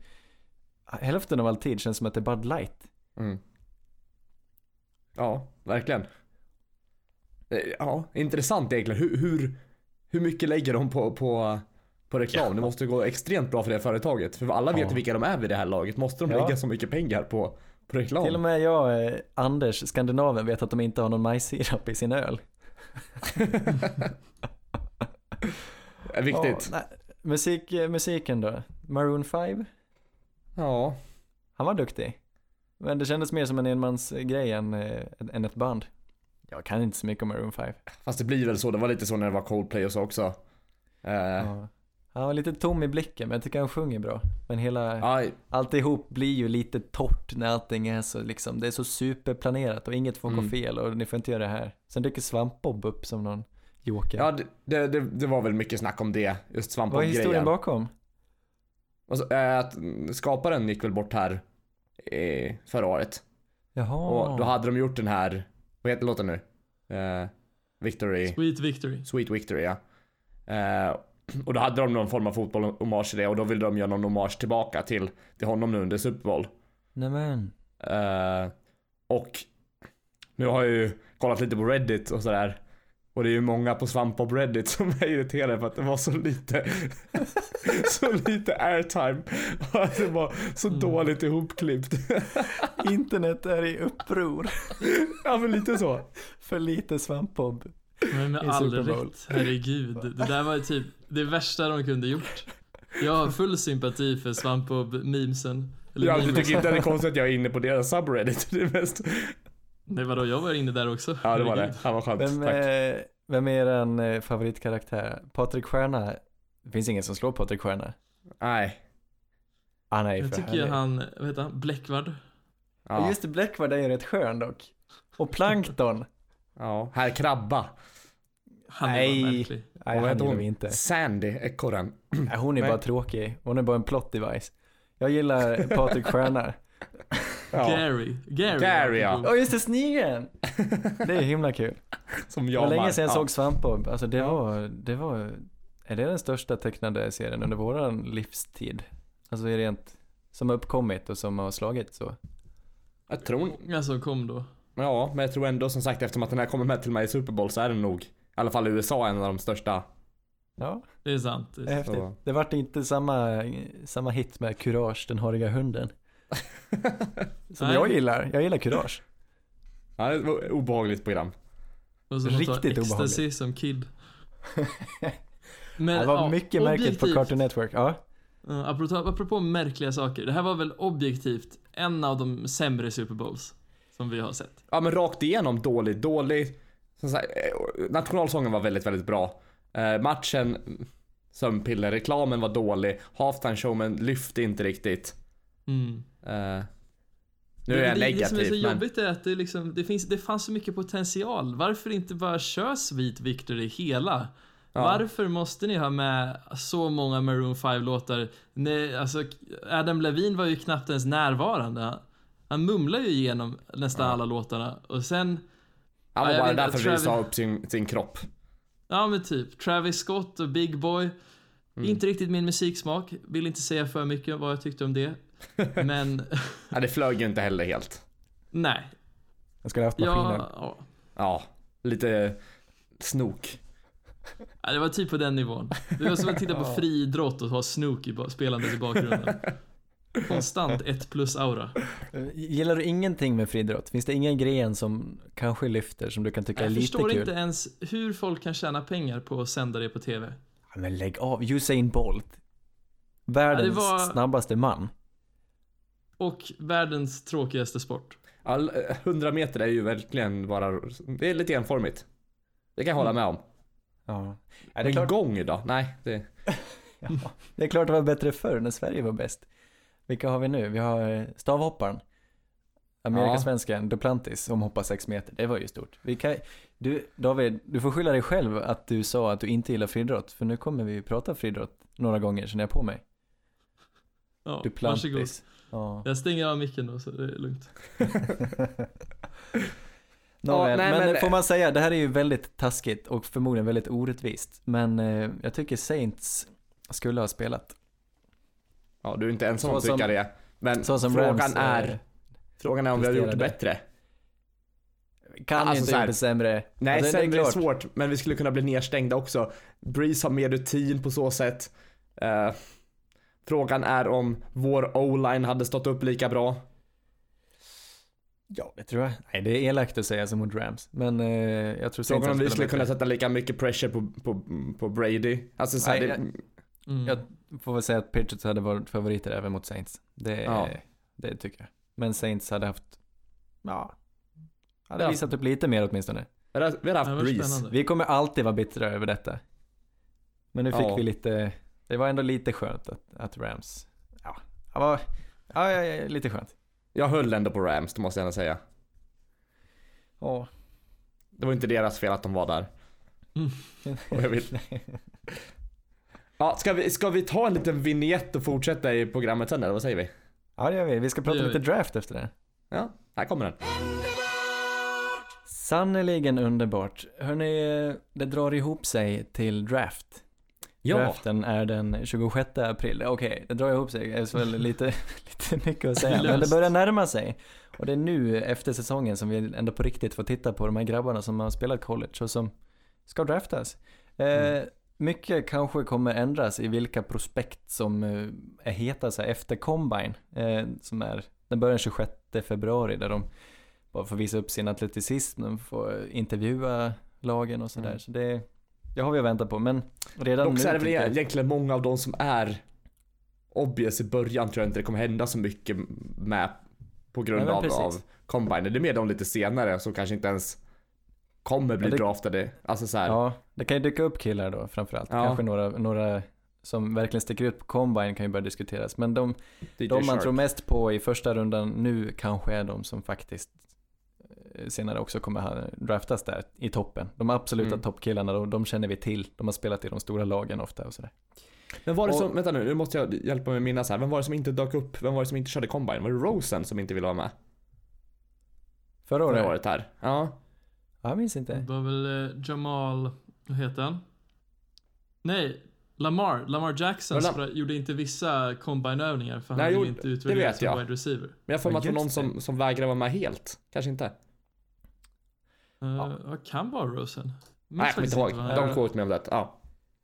hälften av all tid känns som att det är Bud Light. Mm. Ja, verkligen. Eh, Ja, intressant egentligen. Hur, hur, hur mycket lägger de på, på, på reklam? Det måste gå extremt bra för det företaget. För alla vet Ja. vilka de är vid det här laget. Måste de Ja. lägga så mycket pengar på, på reklam? Till och med jag, eh, Anders, skandinaven, vet att de inte har någon majssirap i sin öl. är viktigt. Ja, musik, eh, musiken då? Maroon 5? Ja. Han var duktig. Men det kändes mer som en enmansgrej än, än ett band. Jag kan inte så mycket om Maroon 5. Fast det blir väl så. Det var lite så när det var Coldplay och så också. Eh, Ja. Han var lite tom i blicken men jag tycker han sjunger bra. Men hela, aj, alltihop blir ju lite torrt när allting är så liksom, det är så superplanerat och inget får gå Mm. fel och ni får inte göra det här. Sen dyker Svampbob upp som någon joker. ja, det, det, det, var väl mycket snack om det. Just Vad är historien svampbob-grejen. bakom? Och så, eh, att skaparen gick väl bort här eh, förra året. Jaha. Och då hade de gjort den här, vad heter låten nu? Eh, Victory, Sweet victory. Sweet Victory ja. Eh, och då hade de någon form av fotboll-hommage till det och då ville de göra någon hommage tillbaka till, till honom nu under Super Bowl. Nämen. Eh, och nu har jag ju kollat lite på Reddit och sådär. Och det är ju många på Svampbob Reddit som är irriterade för att det var så lite Så lite airtime och att det var så Mm. dåligt ihopklippt Internet är i uppror. Ja men lite så För lite Svampbob. Men med all rätt, herregud. Det där var ju typ det värsta de kunde gjort. Jag har full sympati för Svampbob-memesen. Ja, du tycker inte att det är konstigt att jag är inne på deras subreddit? Det är mest... Nej vadå, jag var inne där också. Ja, det var det. Han var skönt. Vem, Tack. eh, vem är en eh, favoritkaraktär? Patrik Stjärna? Det finns ingen som slår Patrik Stjärna. Nej. Han är ju Jag för tycker härlig. han, vad heter han, Bläckvard? Ja. Just det, Bläckvard är ju rätt skön dock. Och Plankton. ja. Herr Krabba. Han är Nej. bara märklig. Nej, han gillar hon? vi inte. Sandy, ekorren. Nej, hon är Nej. bara tråkig. Hon är bara en plot device. Jag gillar Patrik Stjärna. Ja. Gary. Gary. Gary, ja. Åh just det, snigeln! Det är himla kul. Som Det jag var länge sedan jag ja. såg Svampbob. Alltså det Ja. var, det var, är det den största tecknade serien under våran livstid? Alltså är rent, som har uppkommit och som har slagit så. Jag tror... Som kom då. Ja, men jag tror ändå som sagt eftersom att den här kommer med till mig i Super Bowl så är den nog, i alla fall i USA, en av de största. Ja, Det är sant. Det det är är häftigt. Det vart inte samma, samma hit med Courage, den hariga hunden. Som Nej. jag gillar, jag gillar Courage. Ja, det var ett obehagligt program. Och Riktigt Riktigt ecstasy som kid. Men, Det var ja, mycket märkligt på Cartoon Network. Ja, apropå, apropå märkliga saker. Det här var väl objektivt en av de sämre Super Bowls som vi har sett. Ja men rakt igenom dålig, dålig. Sagt, eh, nationalsången var väldigt, väldigt bra. Eh, matchen, sömnpiller, reklamen var dålig. Halftime showmen lyfte inte riktigt. Mm. Eh, nu är jag det, det som är negativ så men... jobbigt är att det, liksom, det, finns, det fanns så mycket potential. Varför inte bara köra Sweet Victory hela? Ja. Varför måste ni ha med så många Maroon 5-låtar? Nej, Alltså, Adam Levine var ju knappt ens närvarande. Han mumlar ju igenom nästan Ja. alla låtarna och sen, Han var Ja, bara där för att visa Travis- upp sin, sin kropp. ja men typ, Travis Scott och Big Boy. Mm. Inte riktigt min musiksmak, vill inte säga för mycket vad jag tyckte om det. Men, Ja, det flög ju inte heller helt. nej. jag skulle haft maskinen. Ja, ja. Ja, lite snok. Ja, det var typ på den nivån. Det var som att titta på friidrott och ha Snook i i bakgrunden. Konstant 1 plus aura. Gillar du ingenting med friidrott? Finns det ingen gren som kanske lyfter som du kan tycka är Jag lite förstår kul? inte ens hur folk kan tjäna pengar på att sända det på TV. Ja, men lägg av, Usain Bolt. Världens Ja, var- snabbaste man. Och världens tråkigaste sport. All, eh, 100 meter är ju verkligen bara, det är lite enformigt. Det kan jag hålla med om. Ja. Ja, det, Men är klart, gång då? Nej, det... ja, det är klart det var bättre förr när Sverige var bäst. Vilka har vi nu? Vi har eh, stavhopparen. Amerikasvenskan Duplantis som hoppar 6 meter, det var ju stort. Vi kan, du, David, du får skylla dig själv att du sa att du inte gillar friidrott, för nu kommer vi prata friidrott några gånger, känner jag på mig. Ja, varsågod. Ja. Jag stänger av micken då så det är lugnt. Nåväl, nej, men, men- får man säga, det här är ju väldigt taskigt och förmodligen väldigt orättvist. Men eh, jag tycker Saints skulle ha spelat. Ja, du är inte ensam om att tycka det. Men Så som frågan, Rams, är, eh, frågan är om vi har gjort det bättre. Kan Alltså, ju inte så här- gjort det sämre. Nej, Alltså, det är sämre är klart. svårt, men vi skulle kunna bli nedstängda också. Breeze har mer rutin på så sätt. Eh, frågan är om vår o-line hade stått upp lika bra. Ja, det tror jag. Nej, det är elakt att säga som mot Rams. Men eh, jag tror Saints Frågan om vi skulle kunna sätta lika mycket pressure på, på, på Brady. Alltså så här, Nej, det, Mm. Jag får väl säga att Patriots hade varit favoriter även mot Saints. Det, Ja. det tycker jag. Men Saints hade haft, ja, hade Ja. visat upp lite mer åtminstone. vi hade, haft Breeze. Vi kommer alltid vara bittra över detta. Men nu fick Ja. vi lite, det var ändå lite skönt att, att Rams, ja, var, ja, ja, ja, lite skönt. Jag höll ändå på Rams, det måste jag ändå säga. Ja. Det var inte deras fel att de var där. Mm. Och jag vill... Ja, ska vi, ska vi ta en liten vignett och fortsätta i programmet sen eller vad säger vi? Ja, det gör vi. Vi ska prata lite draft efter det. Ja, här kommer den. Sannerligen underbart. Hörni, det drar ihop sig till draft. Draften är den 26 april. Okej, det drar ihop sig. Det är väl lite, lite mycket att säga. Men det börjar närma sig. Och det är nu efter säsongen som vi ändå på riktigt får titta på de här grabbarna som har spelat college och som ska draftas. Eh, mycket kanske kommer ändras i vilka prospekt som eh, är heta så här, efter combine. Eh, som är, den börjar den 26 februari där de bara får visa upp sin atleticism, de får intervjua lagen och sådär. Mm. Så det, det har vi att vänta på. Men redan Dock nu så är det väl egentligen många av de som är obvious i början tror jag inte det kommer hända så mycket med på grund Nej, av, precis. av combine. Det är mer de lite senare som kanske inte ens kommer bli Ja, det- draftade. Alltså så här. Ja, det kan ju dyka upp killar då framförallt. Ja. Kanske några, några som verkligen sticker ut på combine kan ju börja diskuteras. Men de, de man tror mest på i första rundan nu kanske är de som faktiskt senare också kommer ha draftas där i toppen. De absoluta Mm. toppkillarna, de, de känner vi till. De har spelat i de stora lagen ofta och sådär. Men var det Och- som, vänta nu, nu måste jag hjälpa mig minnas här. Vem var det som inte dök upp? Vem var det som inte körde combine? Var det Rosen som inte ville vara med? Förra året? Förra året här. Ja. Ja, jag minns Det inte. var väl eh, Jamal, vad heter han? Nej, Lamar. Lamar Jackson Ja, Lam- gjorde inte vissa combine-övningar för han Nej, ville jo, inte det utvärderas som wide receiver. Men jag får mig att det var någon som, som vägrade vara med helt. Kanske inte. Uh, Ja. Kan vara Rosen. Nej, jag kommer inte ihåg. De quote mig om det. Ja.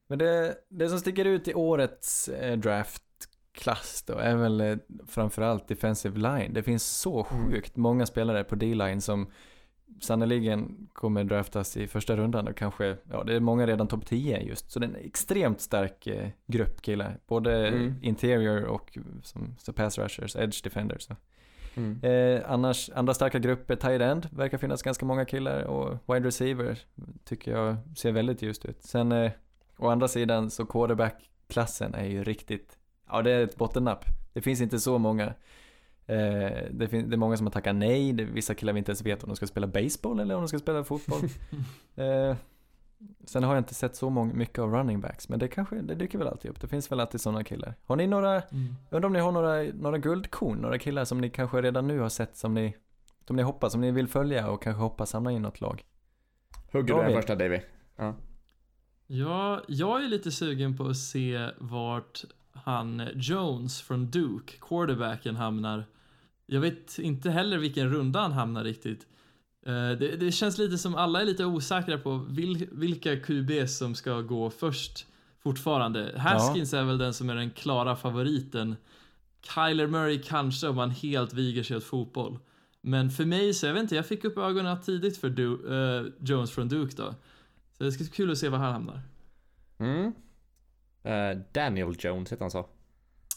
Men det, det som sticker ut i årets eh, draftklass då är väl eh, framförallt defensive line. Det finns så Mm. sjukt många spelare på D-line som sannoliken kommer draftas i första rundan och kanske, ja det är många redan topp 10 just. Så det är en extremt stark eh, grupp killar. Både Mm. interior och som så pass rushers, edge defenders. Så. Mm. Eh, annars, andra starka grupper, tight end, verkar finnas ganska många killar och wide receiver tycker jag ser väldigt ljust ut. Sen eh, å andra sidan så quarterback-klassen är ju riktigt, ja det är ett bottennapp. Det finns inte så många. Eh, det, fin- det är många som har tackat nej, det, vissa killar vi inte ens vet om de ska spela baseball eller om de ska spela fotboll. eh, sen har jag inte sett så många, mycket av running backs, men det kanske, det dyker väl alltid upp. Det finns väl alltid sådana killar. Har ni några Mm. Undrar om ni har några, några guldkorn, några killar som ni kanske redan nu har sett som ni, som ni hoppas, som ni vill följa och kanske hoppas samla in något lag. Hugger du den David. första Davy? Ja, jag är lite sugen på att se vart han Jones från Duke, quarterbacken, hamnar. Jag vet inte heller vilken runda han hamnar riktigt. Eh, Det, det känns lite som alla är lite osäkra på vil, vilka QB som ska gå först fortfarande. Haskins är väl den som är den klara favoriten. Kyler Murray kanske om han helt viger sig åt fotboll. Men för mig så, jag vet inte, jag fick upp ögonen tidigt för du, eh, Jones från Duke då. Så det ska bli kul att se var han hamnar. Mm. Eh, Daniel Jones heter han så.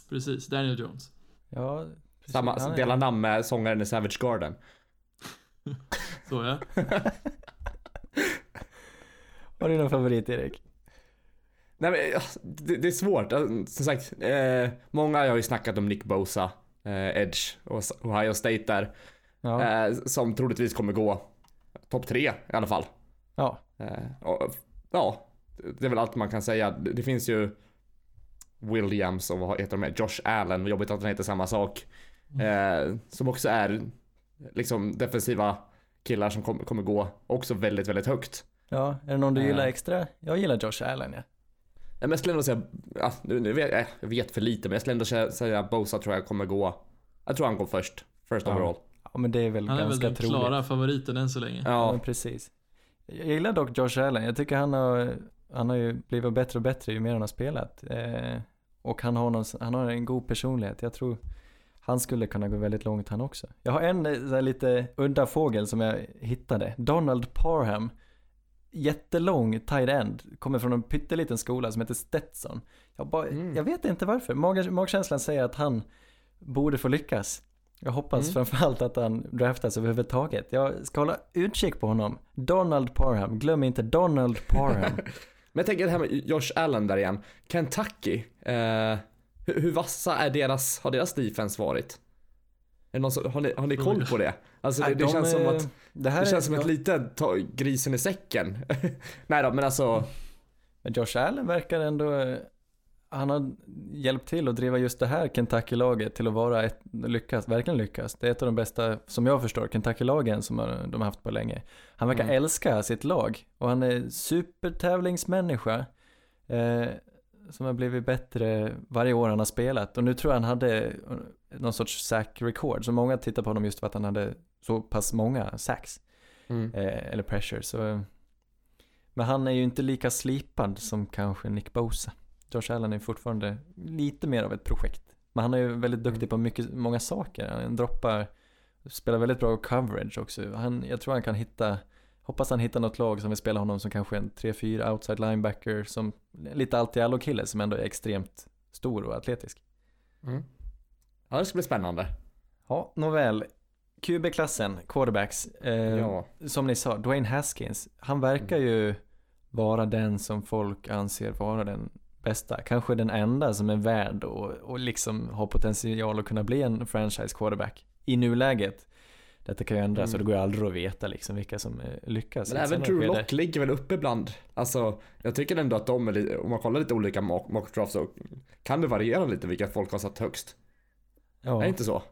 Precis, Daniel Jones. Ja, precis. Samma, delar namn med sångaren i Savage Garden. Så ja. Har du någon favorit Erik? Nej men det, det är svårt. Alltså, Som sagt, eh, många har ju snackat om Nick Bosa, eh, Edge och Ohio State där. Ja. Eh, som troligtvis kommer gå topp tre i alla fall. Ja. Eh, och, ja, det är väl allt man kan säga. Det, det finns ju Williams och vad heter de mer? Josh Allen, jobbigt att han heter samma sak. Eh, som också är liksom defensiva killar som kom, kommer gå också väldigt, väldigt högt. Ja, är det någon du Eh. gillar extra? Jag gillar Josh Allen ja. Men jag skulle ändå säga, ja, nu, nu vet, eh, jag vet för lite, men jag skulle ändå säga, säga Bosa tror jag kommer gå, jag tror han går först. First Ja. overall. Ja men det är väl Han är väl ganska den troligt. klara favoriten än så länge. Ja, Ja, men precis. Jag gillar dock Josh Allen. Jag tycker han har, han har ju blivit bättre och bättre ju mer han har spelat. Eh, och han har, någon, han har en god personlighet. Jag tror han skulle kunna gå väldigt långt han också. Jag har en eh, så lite udda fågel som jag hittade. Donald Parham. Jättelång tight end. Kommer från en pytteliten skola som heter Stetson. Jag, bara, Mm. jag vet inte varför. Mag, magkänslan säger att han borde få lyckas. Jag hoppas Mm. framförallt att han draftas överhuvudtaget. Jag ska hålla utkik på honom. Donald Parham, glöm inte Donald Parham. Men jag tänker det här med Josh Allen där igen. Kentucky, eh, hur, hur vassa är deras, har deras defense varit? Är någon som, har, ni, har ni koll på det? Alltså det, det de, känns som att, det här det är- känns som ja, ett litet ta, grisen i säcken. Nej då, men alltså, Men Josh Allen verkar ändå, han har hjälpt till att driva just det här Kentucky-laget till att vara ett, lyckas, verkligen lyckas. Det är ett av de bästa, som jag förstår, Kentucky-lagen som de har haft på länge. Han verkar Mm. älska sitt lag och han är supertävlingsmänniska. Eh, som har blivit bättre varje år han har spelat. Och nu tror jag han hade någon sorts sack-record. Så många tittar på honom just för att han hade så pass många sacks. mm. Eh, eller pressure. Så, men han är ju inte lika slipad som kanske Nick Bosa. Josh Allen är fortfarande lite mer av ett projekt. Men han är ju väldigt duktig på mycket, många saker. Han droppar, spelar väldigt bra coverage också. Han, jag tror han kan hitta, hoppas han hittar något lag som vill spela honom som kanske en 3-4 outside linebacker som lite allt i allo kille som ändå är extremt stor och atletisk. Mm. Ja, det ska bli spännande. Ja, nåväl. QB-klassen, quarterbacks. Eh, Ja. som ni sa, Dwayne Haskins, han verkar ju vara den som folk anser vara den bästa. Kanske den enda som är värd och, och liksom har potential att kunna bli en franchise quarterback i nuläget. Detta kan ju ändras Mm. och det går ju aldrig att veta liksom vilka som eh, lyckas. Men även Drew skede. Lock ligger väl uppe bland, alltså jag tycker ändå att de är om man kollar lite olika mock, mock drafts så kan det variera lite vilka folk har satt högst. Ja. Är det inte så?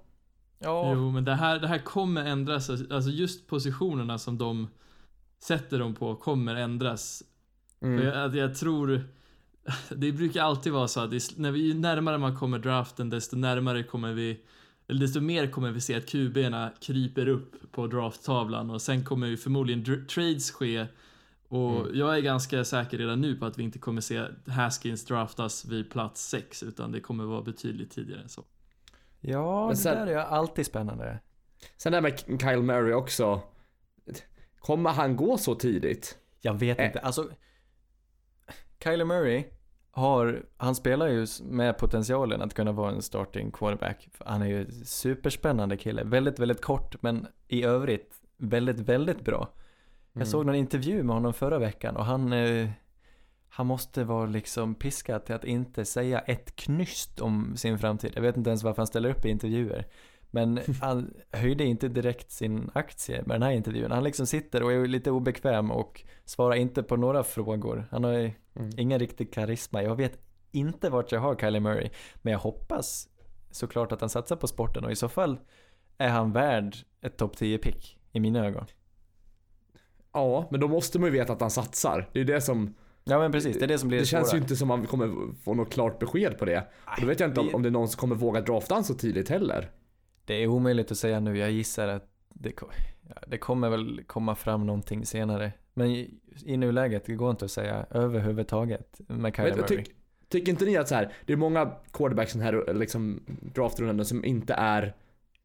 Ja. Jo, men det här, det här kommer ändras. Alltså just positionerna som de sätter dem på kommer ändras. Mm. Jag, att jag tror... Det brukar alltid vara så att det, är- när vi, ju närmare man kommer draften, desto närmare kommer vi... Eller desto mer kommer vi se att QB-erna kryper upp på drafttavlan och sen kommer ju förmodligen dr- trades ske. Och Mm. jag är ganska säker redan nu på att vi inte kommer se Haskins draftas vid plats 6 utan det kommer vara betydligt tidigare än så. ja, Men det sen- där är ju alltid spännande. Sen det här med Kyle Murray också. Kommer han gå så tidigt? Jag vet Eh. inte, alltså Kyler Murray har, han spelar ju med potentialen att kunna vara en starting quarterback. Han är ju superspännande kille, väldigt, väldigt kort men i övrigt väldigt, väldigt bra. Jag Mm. såg någon intervju med honom förra veckan och han, eh, han måste vara liksom piskad till att inte säga ett knyst om sin framtid. Jag vet inte ens varför han ställer upp i intervjuer. Men han höjde inte direkt sin aktie med den här intervjun. Han liksom sitter och är lite obekväm och svarar inte på några frågor. Han har Mm. ingen riktig karisma. Jag vet inte vart jag har Kylie Murray. Men jag hoppas såklart att han satsar på sporten och i så fall är han värd ett topp 10 pick i mina ögon. Ja, men då måste man ju veta att han satsar. Det är det som, Ja men precis, det är det som blir det det känns svåra. ju inte som man kommer få något klart besked på det. Och då vet jag inte om, om det är någon som kommer våga drafta han så tidigt heller. Det är omöjligt att säga nu, jag gissar att det, det kommer väl komma fram någonting senare. Men i, nuläget, det går inte att säga överhuvudtaget med Kyler Murray. ty, tycker inte ni att så här, det är många quarterbacks den här liksom, draftrundan som inte är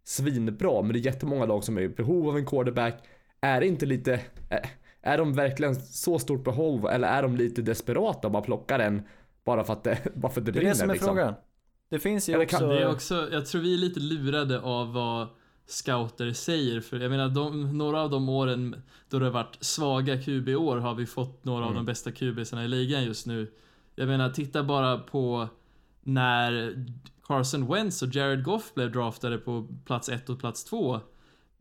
svinbra, men det är jättemånga lag som är i behov av en quarterback. Är det inte lite, är, är de verkligen så stort behov eller är de lite desperata och bara plockar en bara för att det, bara för att det det är brinner det som är liksom? frågan. Det finns ju Eller också... Det är också, jag tror vi är lite lurade av vad scouter säger. För jag menar, de, några av de åren då det har varit svaga QB-år har vi fått några av Mm. de bästa QBsarna i ligan just nu. Jag menar, titta bara på när Carson Wentz och Jared Goff blev draftade på plats 1 och plats 2.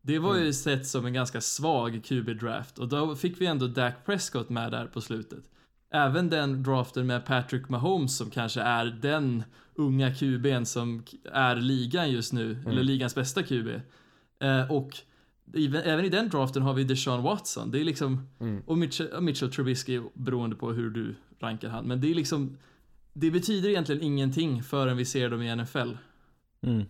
Det var ju sett som en ganska svag QB-draft och då fick vi ändå Dak Prescott med där på slutet. Även den draften med Patrick Mahomes som kanske är den unga QB'n som är ligan just nu, eller ligans bästa QB. Eh, och i- även i den draften har vi Deshaun Watson. Det är liksom, och Mitchell, och Mitchell Trubisky beroende på hur du rankar han. Men det är liksom, det betyder egentligen ingenting förrän vi ser dem i NFL. Mm.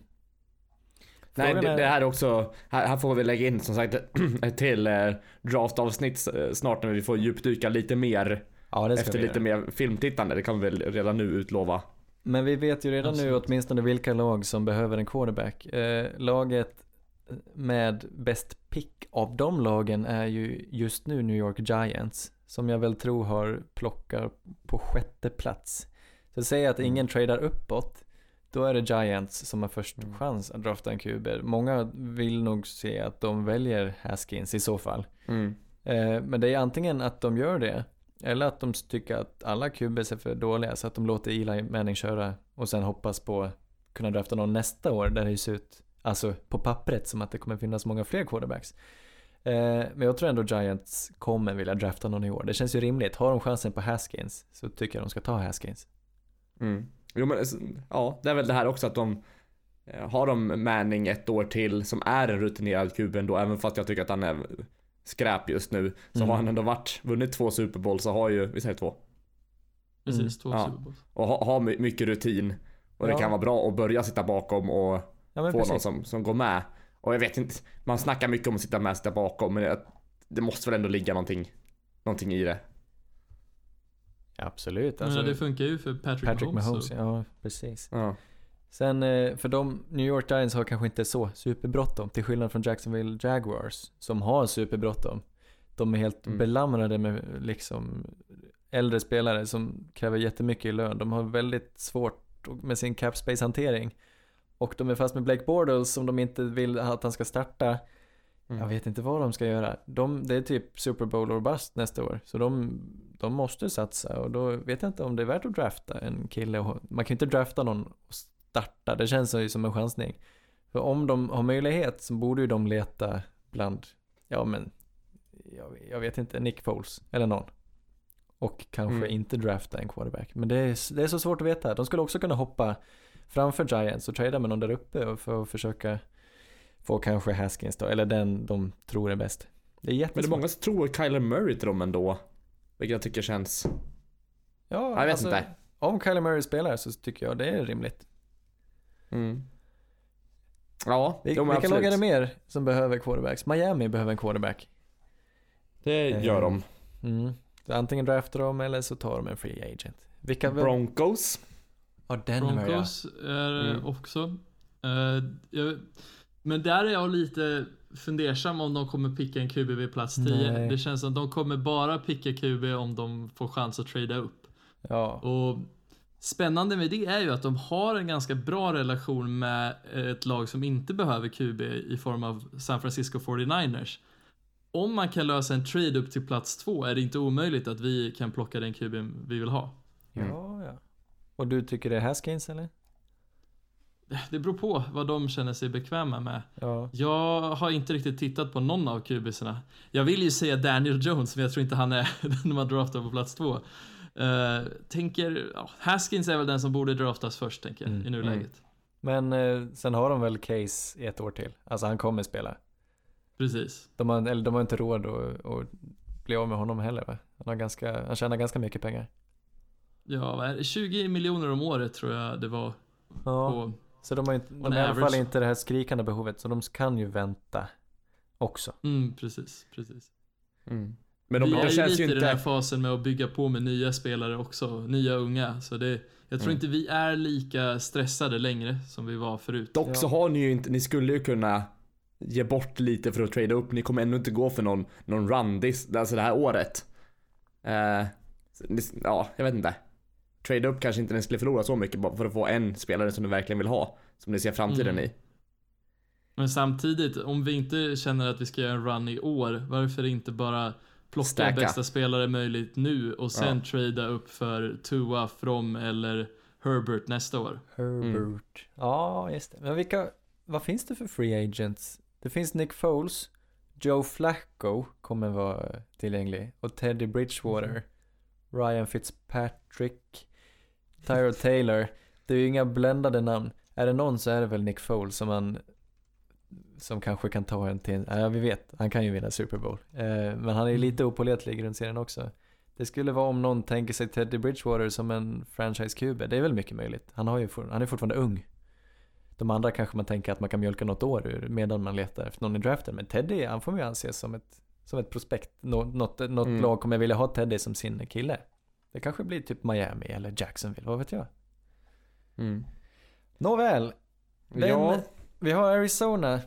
Nej, det, är- det här är också, här, här får vi lägga in som sagt ett till eh, draftavsnitt eh, snart när vi får djupdyka lite mer Ja, det ska efter vi lite göra. mer filmtittande. Det kan vi väl redan nu utlova. Men vi vet ju redan nu Absolut. åtminstone vilka lag som behöver en quarterback. Eh, laget med bäst pick av de lagen är ju just nu New York Giants. Som jag väl tror har plockar på sjätte plats. Så säg att ingen tradar uppåt. Då är det Giants som har först chans att drafta en QB. Många vill nog se att de väljer Haskins i så fall. Mm. Eh, men det är antingen att de gör det eller att de tycker att alla QBs är för dåliga så att de låter Eli Manning köra och sen hoppas på att kunna drafta någon nästa år där det ser ut, alltså på pappret som att det kommer finnas många fler quarterbacks. Eh, men jag tror ändå Giants kommer vilja drafta någon i år. Det känns ju rimligt. Har de chansen på Haskins så tycker jag de ska ta Haskins. Mm. Jo men alltså, ja, det är väl det här också att de eh, har de Manning ett år till som är en rutinerad QB ändå, även fast jag tycker att han är skräp just nu. Så Mm. har han ändå varit, vunnit två Super Bowl så har ju, vi säger två. Precis, två Ja. Super Bowls. Och ha, ha my- mycket rutin. Och det Ja. kan vara bra att börja sitta bakom och Ja men få någon precis. som, som går med. Och jag vet inte, man snackar mycket om att sitta med och sitta bakom, men det, det måste väl ändå ligga någonting, någonting i det. Absolut. Men Alltså, det funkar ju för Patrick, Patrick Mahomes. Mahomes, ja precis. Ja. Sen eh, för de, New York Giants har kanske inte så superbråttom till skillnad från Jacksonville Jaguars som har superbråttom. De är helt Mm. belamrade med liksom äldre spelare som kräver jättemycket i lön. De har väldigt svårt med sin cap space hantering. Och de är fast med Blake Bortles som de inte vill att han ska starta. Mm. Jag vet inte vad de ska göra. De, det är typ Super Bowl or bust nästa år. Så de, de måste satsa och då vet jag inte om det är värt att drafta en kille. Och, man kan ju inte drafta någon och starta. Det känns ju som en chansning. För om de har möjlighet så borde ju de leta bland, ja men, jag, jag vet inte, Nick Foles eller någon. Och kanske Mm. inte drafta en quarterback. Men det är, det är så svårt att veta. De skulle också kunna hoppa framför Giants och trada med någon där uppe för att försöka få kanske Haskins då, eller den de tror är bäst. Det är Men det jättesvårt. är många som tror Kyler Murray till dem ändå. Vilket jag tycker känns... ja, Jag vet alltså, inte. Om Kyler Murray spelar så tycker jag det är rimligt. Mm. Ja, Vil- jo, vilka lag är det mer som behöver quarterbacks? Miami behöver en quarterback. Det gör de. Mm. Antingen draftar de eller så tar de en free agent. Vilka? Broncos. Ja, Denver ja. Broncos är Mm. också. Eh, jag, men där är jag lite fundersam om de kommer picka en QB vid plats 10. Nej. Det känns som att de kommer bara picka QB om de får chans att trada upp. Ja. Och spännande med det är ju att de har en ganska bra relation med ett lag som inte behöver QB i form av San Francisco 49ers. Om man kan lösa en trade upp till plats två är det inte omöjligt att vi kan plocka den QB vi vill ha. Mm. Ja, ja. Och du tycker det är Haskins eller? Det beror på vad de känner sig bekväma med. Ja. Jag har inte riktigt tittat på någon av kubisarna. Jag vill ju säga Daniel Jones, men jag tror inte han är den man draftar på plats två. Uh, tänker, ja, Haskins är väl den som borde draftas först, tänker jag, Mm, i nuläget. Men eh, sen har de väl Case i ett år till. Alltså han kommer spela. Precis. De har, eller de har inte råd att, att bli av med honom heller va? Han, har ganska, han tjänar ganska mycket pengar. Ja, vad är det? 20 miljoner om året tror jag det var Ja. på. Så de har inte, de har i alla fall inte det här skrikande behovet. Så de kan ju vänta också. Mm, precis, precis. Mm. Men de, vi är ju känns lite ju i den här inte... fasen med att bygga på med nya spelare också, nya unga. Så det, jag tror Mm. inte vi är lika stressade längre som vi var förut. Dock Ja. så har ni ju inte, ni skulle ju kunna ge bort lite för att trada upp. Ni kommer ändå inte gå för någon, någon run this, alltså det här året. Ni- ja, jag vet inte. Trade upp kanske inte ni skulle förlora så mycket bara för att få en spelare som ni verkligen vill ha. Som ni ser framtiden Mm. i. Men samtidigt, om vi inte känner att vi ska göra en run i år, varför inte bara plocka Stacka. bästa spelare möjligt nu och sen Ja. trada upp för Tua, From eller Herbert nästa år? Herbert. Ja, just det. Men vilka, vad finns det för free agents Det finns Nick Foles, Joe Flacco kommer vara tillgänglig och Teddy Bridgewater, Ryan Fitzpatrick, Tyrod Taylor. Det är ju inga bländade namn. Är det någon så är det väl Nick Foles som man som kanske kan ta en till, ja vi vet, han kan ju vinna Super Bowl. Eh, men han är ju lite opålitlig i grundserien också. Det skulle vara om någon tänker sig Teddy Bridgewater som en franchise-QB, det är väl mycket möjligt. Han, har ju for, han är fortfarande ung. De andra kanske man tänker att man kan mjölka något år ur medan man letar efter någon i draften. Men Teddy, han får man ju anses som ett, som ett prospekt. Nå, något något Mm. lag kommer vilja ha Teddy som sin kille. Det kanske blir typ Miami eller Jacksonville, vad vet jag. Mm. Nåväl, den, Ja, vi har Arizona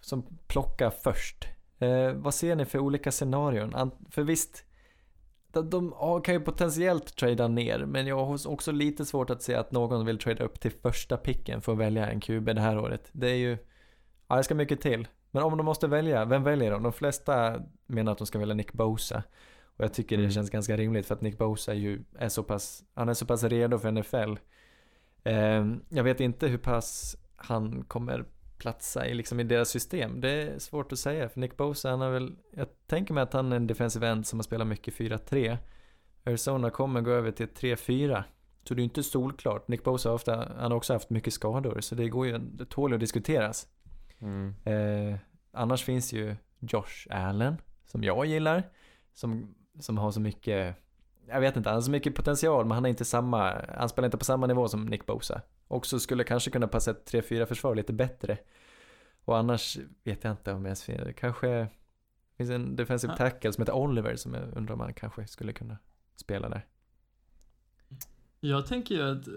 som plockar först. Eh, vad ser ni för olika scenarion? För visst, de, kan ju potentiellt trada ner, men jag har också lite svårt att se att någon vill trada upp till första picken för att välja en QB det här året. Det är ju, ja det ska mycket till. Men om de måste välja, vem väljer de? De flesta menar att de ska välja Nick Bosa. Och jag tycker det Mm. känns ganska rimligt för att Nick Bosa ju är så pass, han är så pass redo för NFL. Eh, jag vet inte hur pass han kommer platsa i, liksom, i deras system. Det är svårt att säga för Nick Bosa han har väl, jag tänker mig att han är en defensive end som har spelat mycket 4-3. Arizona kommer gå över till 3-4. Så det är inte solklart. Nick Bosa har, ofta, han har också haft mycket skador så det går ju, det tål att diskuteras. mm. Eh, annars finns ju Josh Allen, som jag gillar, som, som har så mycket, jag vet inte, han har så mycket potential men han är inte samma, han spelar inte på samma nivå som Nick Bosa. Också skulle kanske kunna passa ett 3-4 försvar lite bättre. Och annars vet jag inte om jag ser, det kanske finns en defensive Ah. tackle som heter Oliver som jag undrar om han kanske skulle kunna spela där. Jag tänker ju att eh,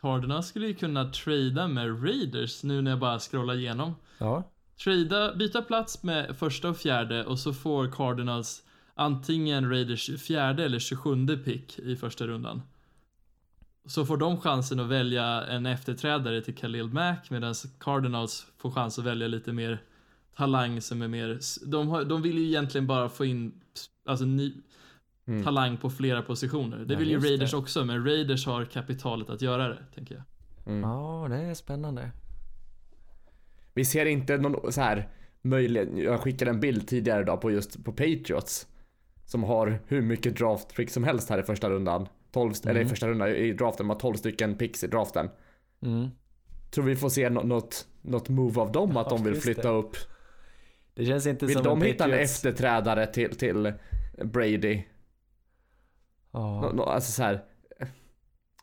Cardinals skulle ju kunna trada med Raiders nu när jag bara scrollar igenom. Ja, Trada, byta plats med första och fjärde och så får Cardinals antingen Raiders fjärde eller 27 pick i första rundan. Så får de chansen att välja en efterträdare till Khalil Mack medan Cardinals får chans att välja lite mer talang som är mer, de, har, de vill ju egentligen bara få in alltså, ny, Mm. talang på flera positioner. Det Ja, vill ju just det. Raiders också, men Raiders har kapitalet att göra det, tänker jag. Mm. ja det är spännande. Vi ser inte någon så här möjlighet. Jag skickade en bild tidigare idag på just på Patriots. Som har hur mycket draft pick som helst här i första rundan. 12, eller i Mm. första rundan i draften. De har 12 stycken picks i draften. Mm. Tror vi får se nå- något, något move av dem att de vill flytta det. upp. Det känns inte Vill som de hitta en efterträdare till, till Brady? Ja. Nå, nå, alltså så här.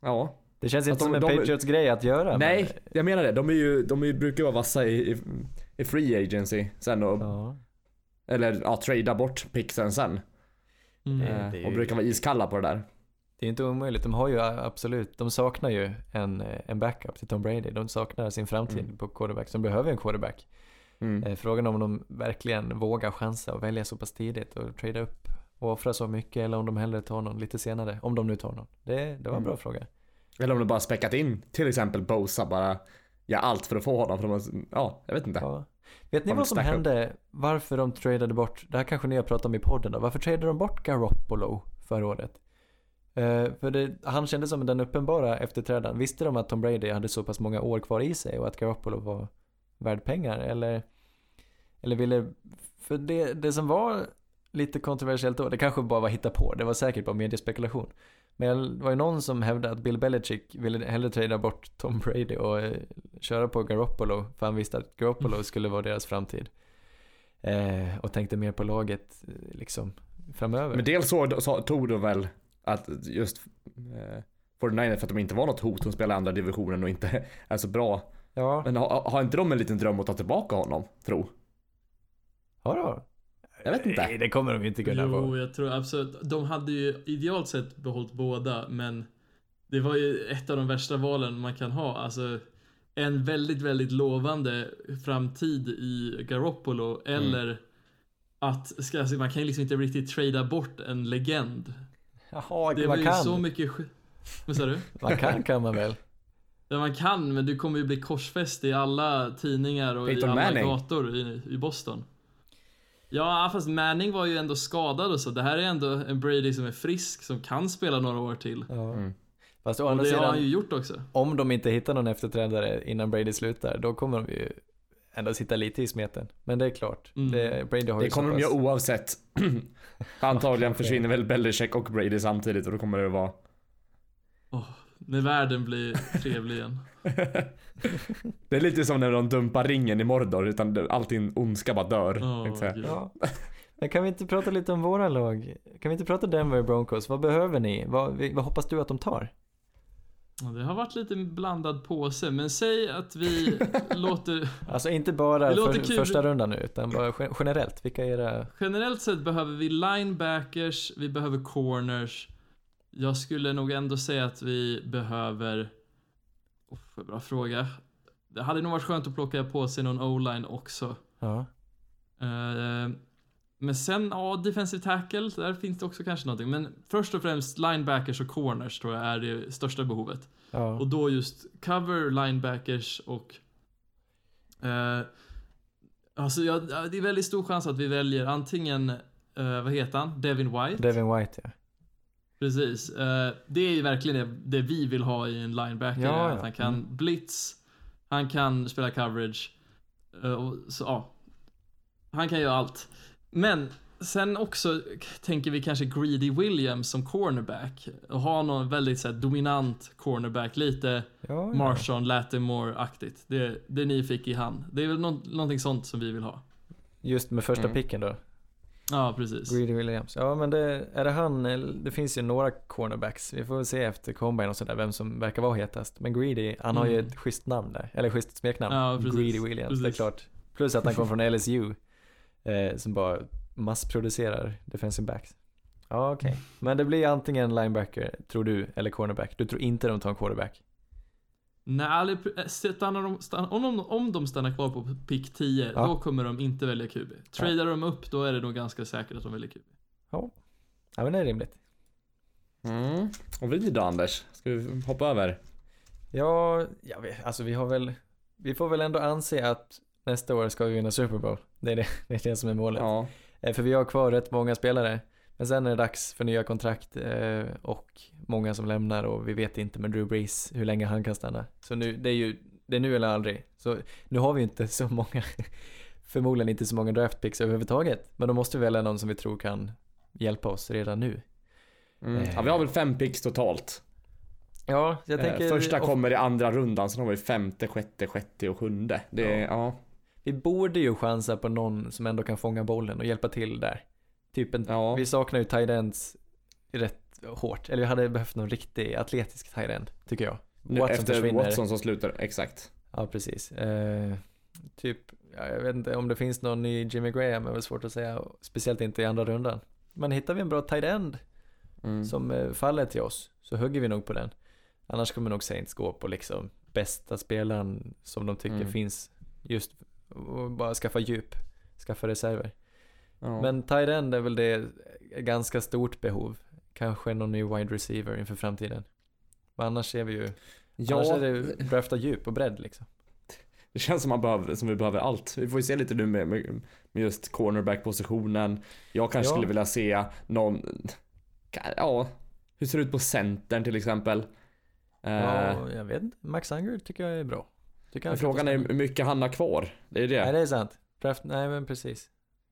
Ja. Det känns Att inte de- som en de- Patriots grej att göra. Nej, men- jag menar det. De, är ju, de är ju, brukar vara vassa i, i, i free agency sen och, Ja. eller ja, trada bort picksen sen. Mm. Eh, och brukar vara iskalla på det där. Det är inte omöjligt. De har ju absolut, de saknar ju en, eh, en backup till Tom Brady. De saknar sin framtid Mm. på quarterback. Så de behöver en quarterback. Mm. Eh, Frågan om de verkligen vågar chansa och välja så pass tidigt och trada upp och offra så mycket eller om de hellre tar någon lite senare. Om de nu tar någon. Det, det var en Mm. bra fråga. Eller om de bara späckat in till exempel Bosa bara gör allt för att få honom. För de ja, jag vet inte. Ja. Vet ni vad som hände? Varför de tradade bort, det här kanske ni har pratat om i podden då. Varför tradade de bort Garoppolo förra året? Eh, för det, han kändes som den uppenbara efterträdaren. Visste de att Tom Brady hade så pass många år kvar i sig och att Garoppolo var värd pengar? Eller, eller ville, för det, det som var lite kontroversiellt då, det kanske bara var hitta på, det var säkert bara mediespekulation. Men det var ju någon som hävdade att Bill Belichick ville hellre trada bort Tom Brady och eh, köra på Garoppolo för han visste att Garoppolo skulle vara deras framtid. Eh, och tänkte mer på laget eh, liksom framöver. Men dels så, så tog de väl att just eh, 49 för att de inte var något hot. De spelar i andra divisionen och inte är så bra. ja, Men har, har inte de en liten dröm att ta tillbaka honom? Tro? ja då. Jag vet inte. Nej, det kommer de ju inte kunna Jo, få. jag tror absolut. De hade ju idealt sett behållit båda, men det var ju ett av de värsta valen man kan ha. Alltså, en väldigt, väldigt lovande framtid i Garoppolo eller att, ska jag säga, man kan ju liksom inte riktigt trada bort en legend. Jaha, Det var ju kan. så mycket sk- Vad sa du? Man kan kan man väl. Ja, man kan, men du kommer ju bli korsfäst i alla tidningar och Peyton i alla Manning. gator i, i Boston. Ja, fast Manning var ju ändå skadad och så. Det här är ändå en Brady som är frisk, som kan spela några år till. Ja. Mm. Fast å Och det har sidan, han ju gjort också. om de inte hittar någon efterträdare innan Brady slutar, då kommer de ju ändå sitta lite i smeten. Men det är klart, Mm. det, Brady har ju Det kommer de göra oavsett. Antagligen försvinner väl Belichick och Brady samtidigt och då kommer det vara När världen blir trevlig igen. Det är lite som när de dumpar ringen i Mordor utan det- allting ondska bara dör. Gud. Ja. Men kan vi inte prata lite om våra lag? Kan vi inte prata Denver Broncos? Vad behöver ni? Vad, vad hoppas du att de tar? Det har varit lite blandad påse, men säg att vi låter... Alltså inte bara Det låter för, kul. första rundan nu, utan bara gen- generellt. Vilka är era... Generellt sett behöver vi linebackers, vi behöver corners. Jag skulle nog ändå säga att vi behöver... Oh, bra fråga. Det hade nog varit skönt att plocka på sig någon o-line också. Ja. Eh, men sen, ja, defensive tackle, där finns det också kanske någonting. Men först och främst linebackers och corners tror jag är det största behovet. ja. Och då just cover, linebackers och... Eh, alltså ja, det är väldigt stor chans att vi väljer antingen, eh, vad heter han? Devin White. Devin White ja. Precis. Eh, det är ju verkligen det, det vi vill ha i en linebacker. Ja, Att han kan Mm. blitz, han kan spela coverage. eh, och så, ja. Han kan göra allt. Men sen också tänker vi kanske Greedy Williams som cornerback. Och ha någon väldigt så här, dominant cornerback. Lite ja, ja. Marshawn Lattimore-aktigt. Det, det ni fick i hand. Det är väl nå- någonting sånt som vi vill ha. Just med första Mm. picken då. Ja, precis. Greedy Williams. Ja men det, är det han, eller- det finns ju några cornerbacks. Vi får väl se efter combine och sådär vem som verkar vara hetast. Men Greedy, han har ju Mm. ett schysst namn där. Eller schysst smeknamn. Ja, precis. Greedy Williams, det är Precis. klart. Plus att han kom från LSU. Eh, som bara massproducerar defensive backs. Ja okej. Men det blir antingen linebacker, tror du, eller cornerback. Du tror inte de tar en quarterback? Nej, aldrig- stannar de, stannar, om, de, om de stannar kvar på pick 10, Ja. då kommer de inte välja QB. Tradar de upp, då är det nog ganska säkert att de väljer QB. Ja. Ja men det är rimligt. Mm. Och vi då Anders? Ska vi hoppa över? Ja, jag vet, alltså vi har väl, vi får väl ändå anse att nästa år ska vi vinna Super Bowl. Det är det, det, är det som är målet. Ja. Eh, För vi har kvar rätt många spelare. Men sen är det dags för nya kontrakt eh, och många som lämnar och vi vet inte med Drew Brees hur länge han kan stanna. Så nu, det är ju, det är nu eller aldrig. Så nu har vi inte så många, förmodligen inte så många draftpicks överhuvudtaget. Men då måste vi välja någon som vi tror kan hjälpa oss redan nu. Mm. Eh. ja. Vi har väl fem picks totalt. Ja, jag tänker... Första kommer i andra rundan, sen har vi femte, sjätte, sjätte och sjunde. Det är, ja. Vi borde ju chansa på någon som ändå kan fånga bollen och hjälpa till där. Typ en, Ja. vi saknar ju tight ends rätt hårt. Eller vi hade behövt någon riktig atletisk tight end, tycker jag. Watson Efter försvinner. Watson som slutar, exakt. Ja, precis. Eh, typ, ja, jag vet inte om det finns någon i Jimmy Graham, är väl svårt att säga. Speciellt inte i andra rundan. Men hittar vi en bra tight end Mm. som eh, faller till oss, så hugger vi nog på den. Annars kommer nog Saints gå på liksom bästa spelaren som de tycker Mm. finns just och bara skaffa djup, skaffa reserver. Ja. Men tight end är väl det ganska stort behov. Kanske någon ny wide receiver inför framtiden. Men annars är vi ju, ja, annars är det drafta djup och bredd liksom. det känns som, man behöver, som vi behöver allt. Vi får ju se lite nu med, med med just cornerback-positionen. Jag kanske Ja. skulle vilja se någon, ja, hur ser det ut på centern till exempel? Eh, Ja, jag vet inte. Max Unger tycker jag är bra. Men frågan är hur mycket han har kvar. Det är det. Nej, det är sant. Draft, nej men precis.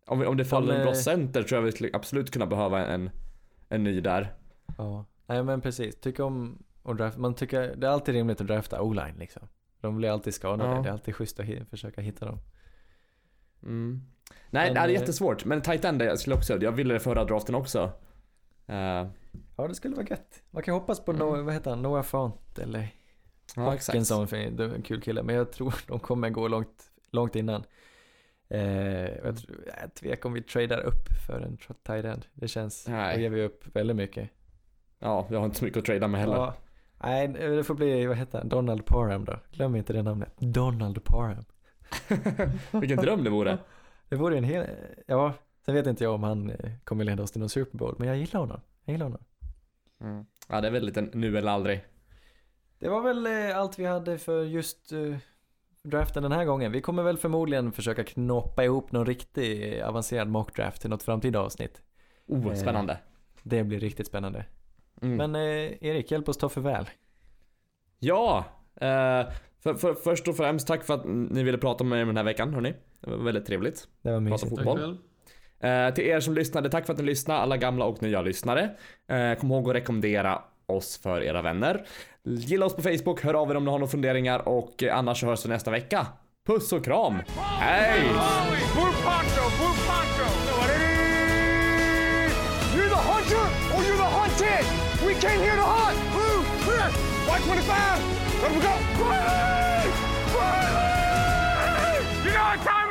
Om, om det faller De, en bra eh, center tror jag vi skulle absolut kunna behöva en, en ny där. Ja. Nej men precis. Tycker om att draft, man tycker, det är alltid rimligt att drafta o-line liksom. De blir alltid skadade. Ja. Det är alltid schysst att hi- försöka hitta dem. Mm. Nej, Men, det är eh, jättesvårt. Men tight end jag skulle också, jag ville det förra draften också. Eh, Ja, det skulle vara gött. Man kan hoppas på Mm. Noah, vad heter han, Noah Font eller ja. Hopkinson, är en kul kille. Men jag tror de kommer gå långt, långt innan. Eh, jag, jag tvekar om vi tradar upp för en tight end. Det känns, Nej. då ger vi upp väldigt mycket. Ja, jag har inte så mycket att trada med heller. Ja. Nej, det får bli, vad heter han, Donald Parham då. Glöm inte det namnet. Donald Parham. Vilken dröm det vore. Det vore en hel, ja, sen vet inte jag om han eh, kommer leda oss till någon Super Bowl, men jag gillar honom. Jag gillar honom. Mm. Ja, det är väl lite nu eller aldrig. Det var väl eh, allt vi hade för just eh, draften den här gången. Vi kommer väl förmodligen försöka knoppa ihop någon riktig avancerad mockdraft till något framtida avsnitt. Oh, Eh, spännande. Det blir riktigt spännande. Mm. Men Erik, hjälp oss ta förväl. Ja, För, för, först och främst, tack för att ni ville prata med mig den här veckan, hörni. Det var väldigt trevligt. Det var Prata mysigt. Tack fotboll. själv. Till er som lyssnade, tack för att ni lyssnade, alla gamla och nya lyssnare. Kom ihåg att rekommendera oss för era vänner. Gilla oss på Facebook, hör av er om ni har några funderingar och eh, annars så hörs vi nästa vecka. Puss och kram! Hej! We came here to hunt! Blue, clear! Y25! Where we go? Quietly! Quietly! You know what time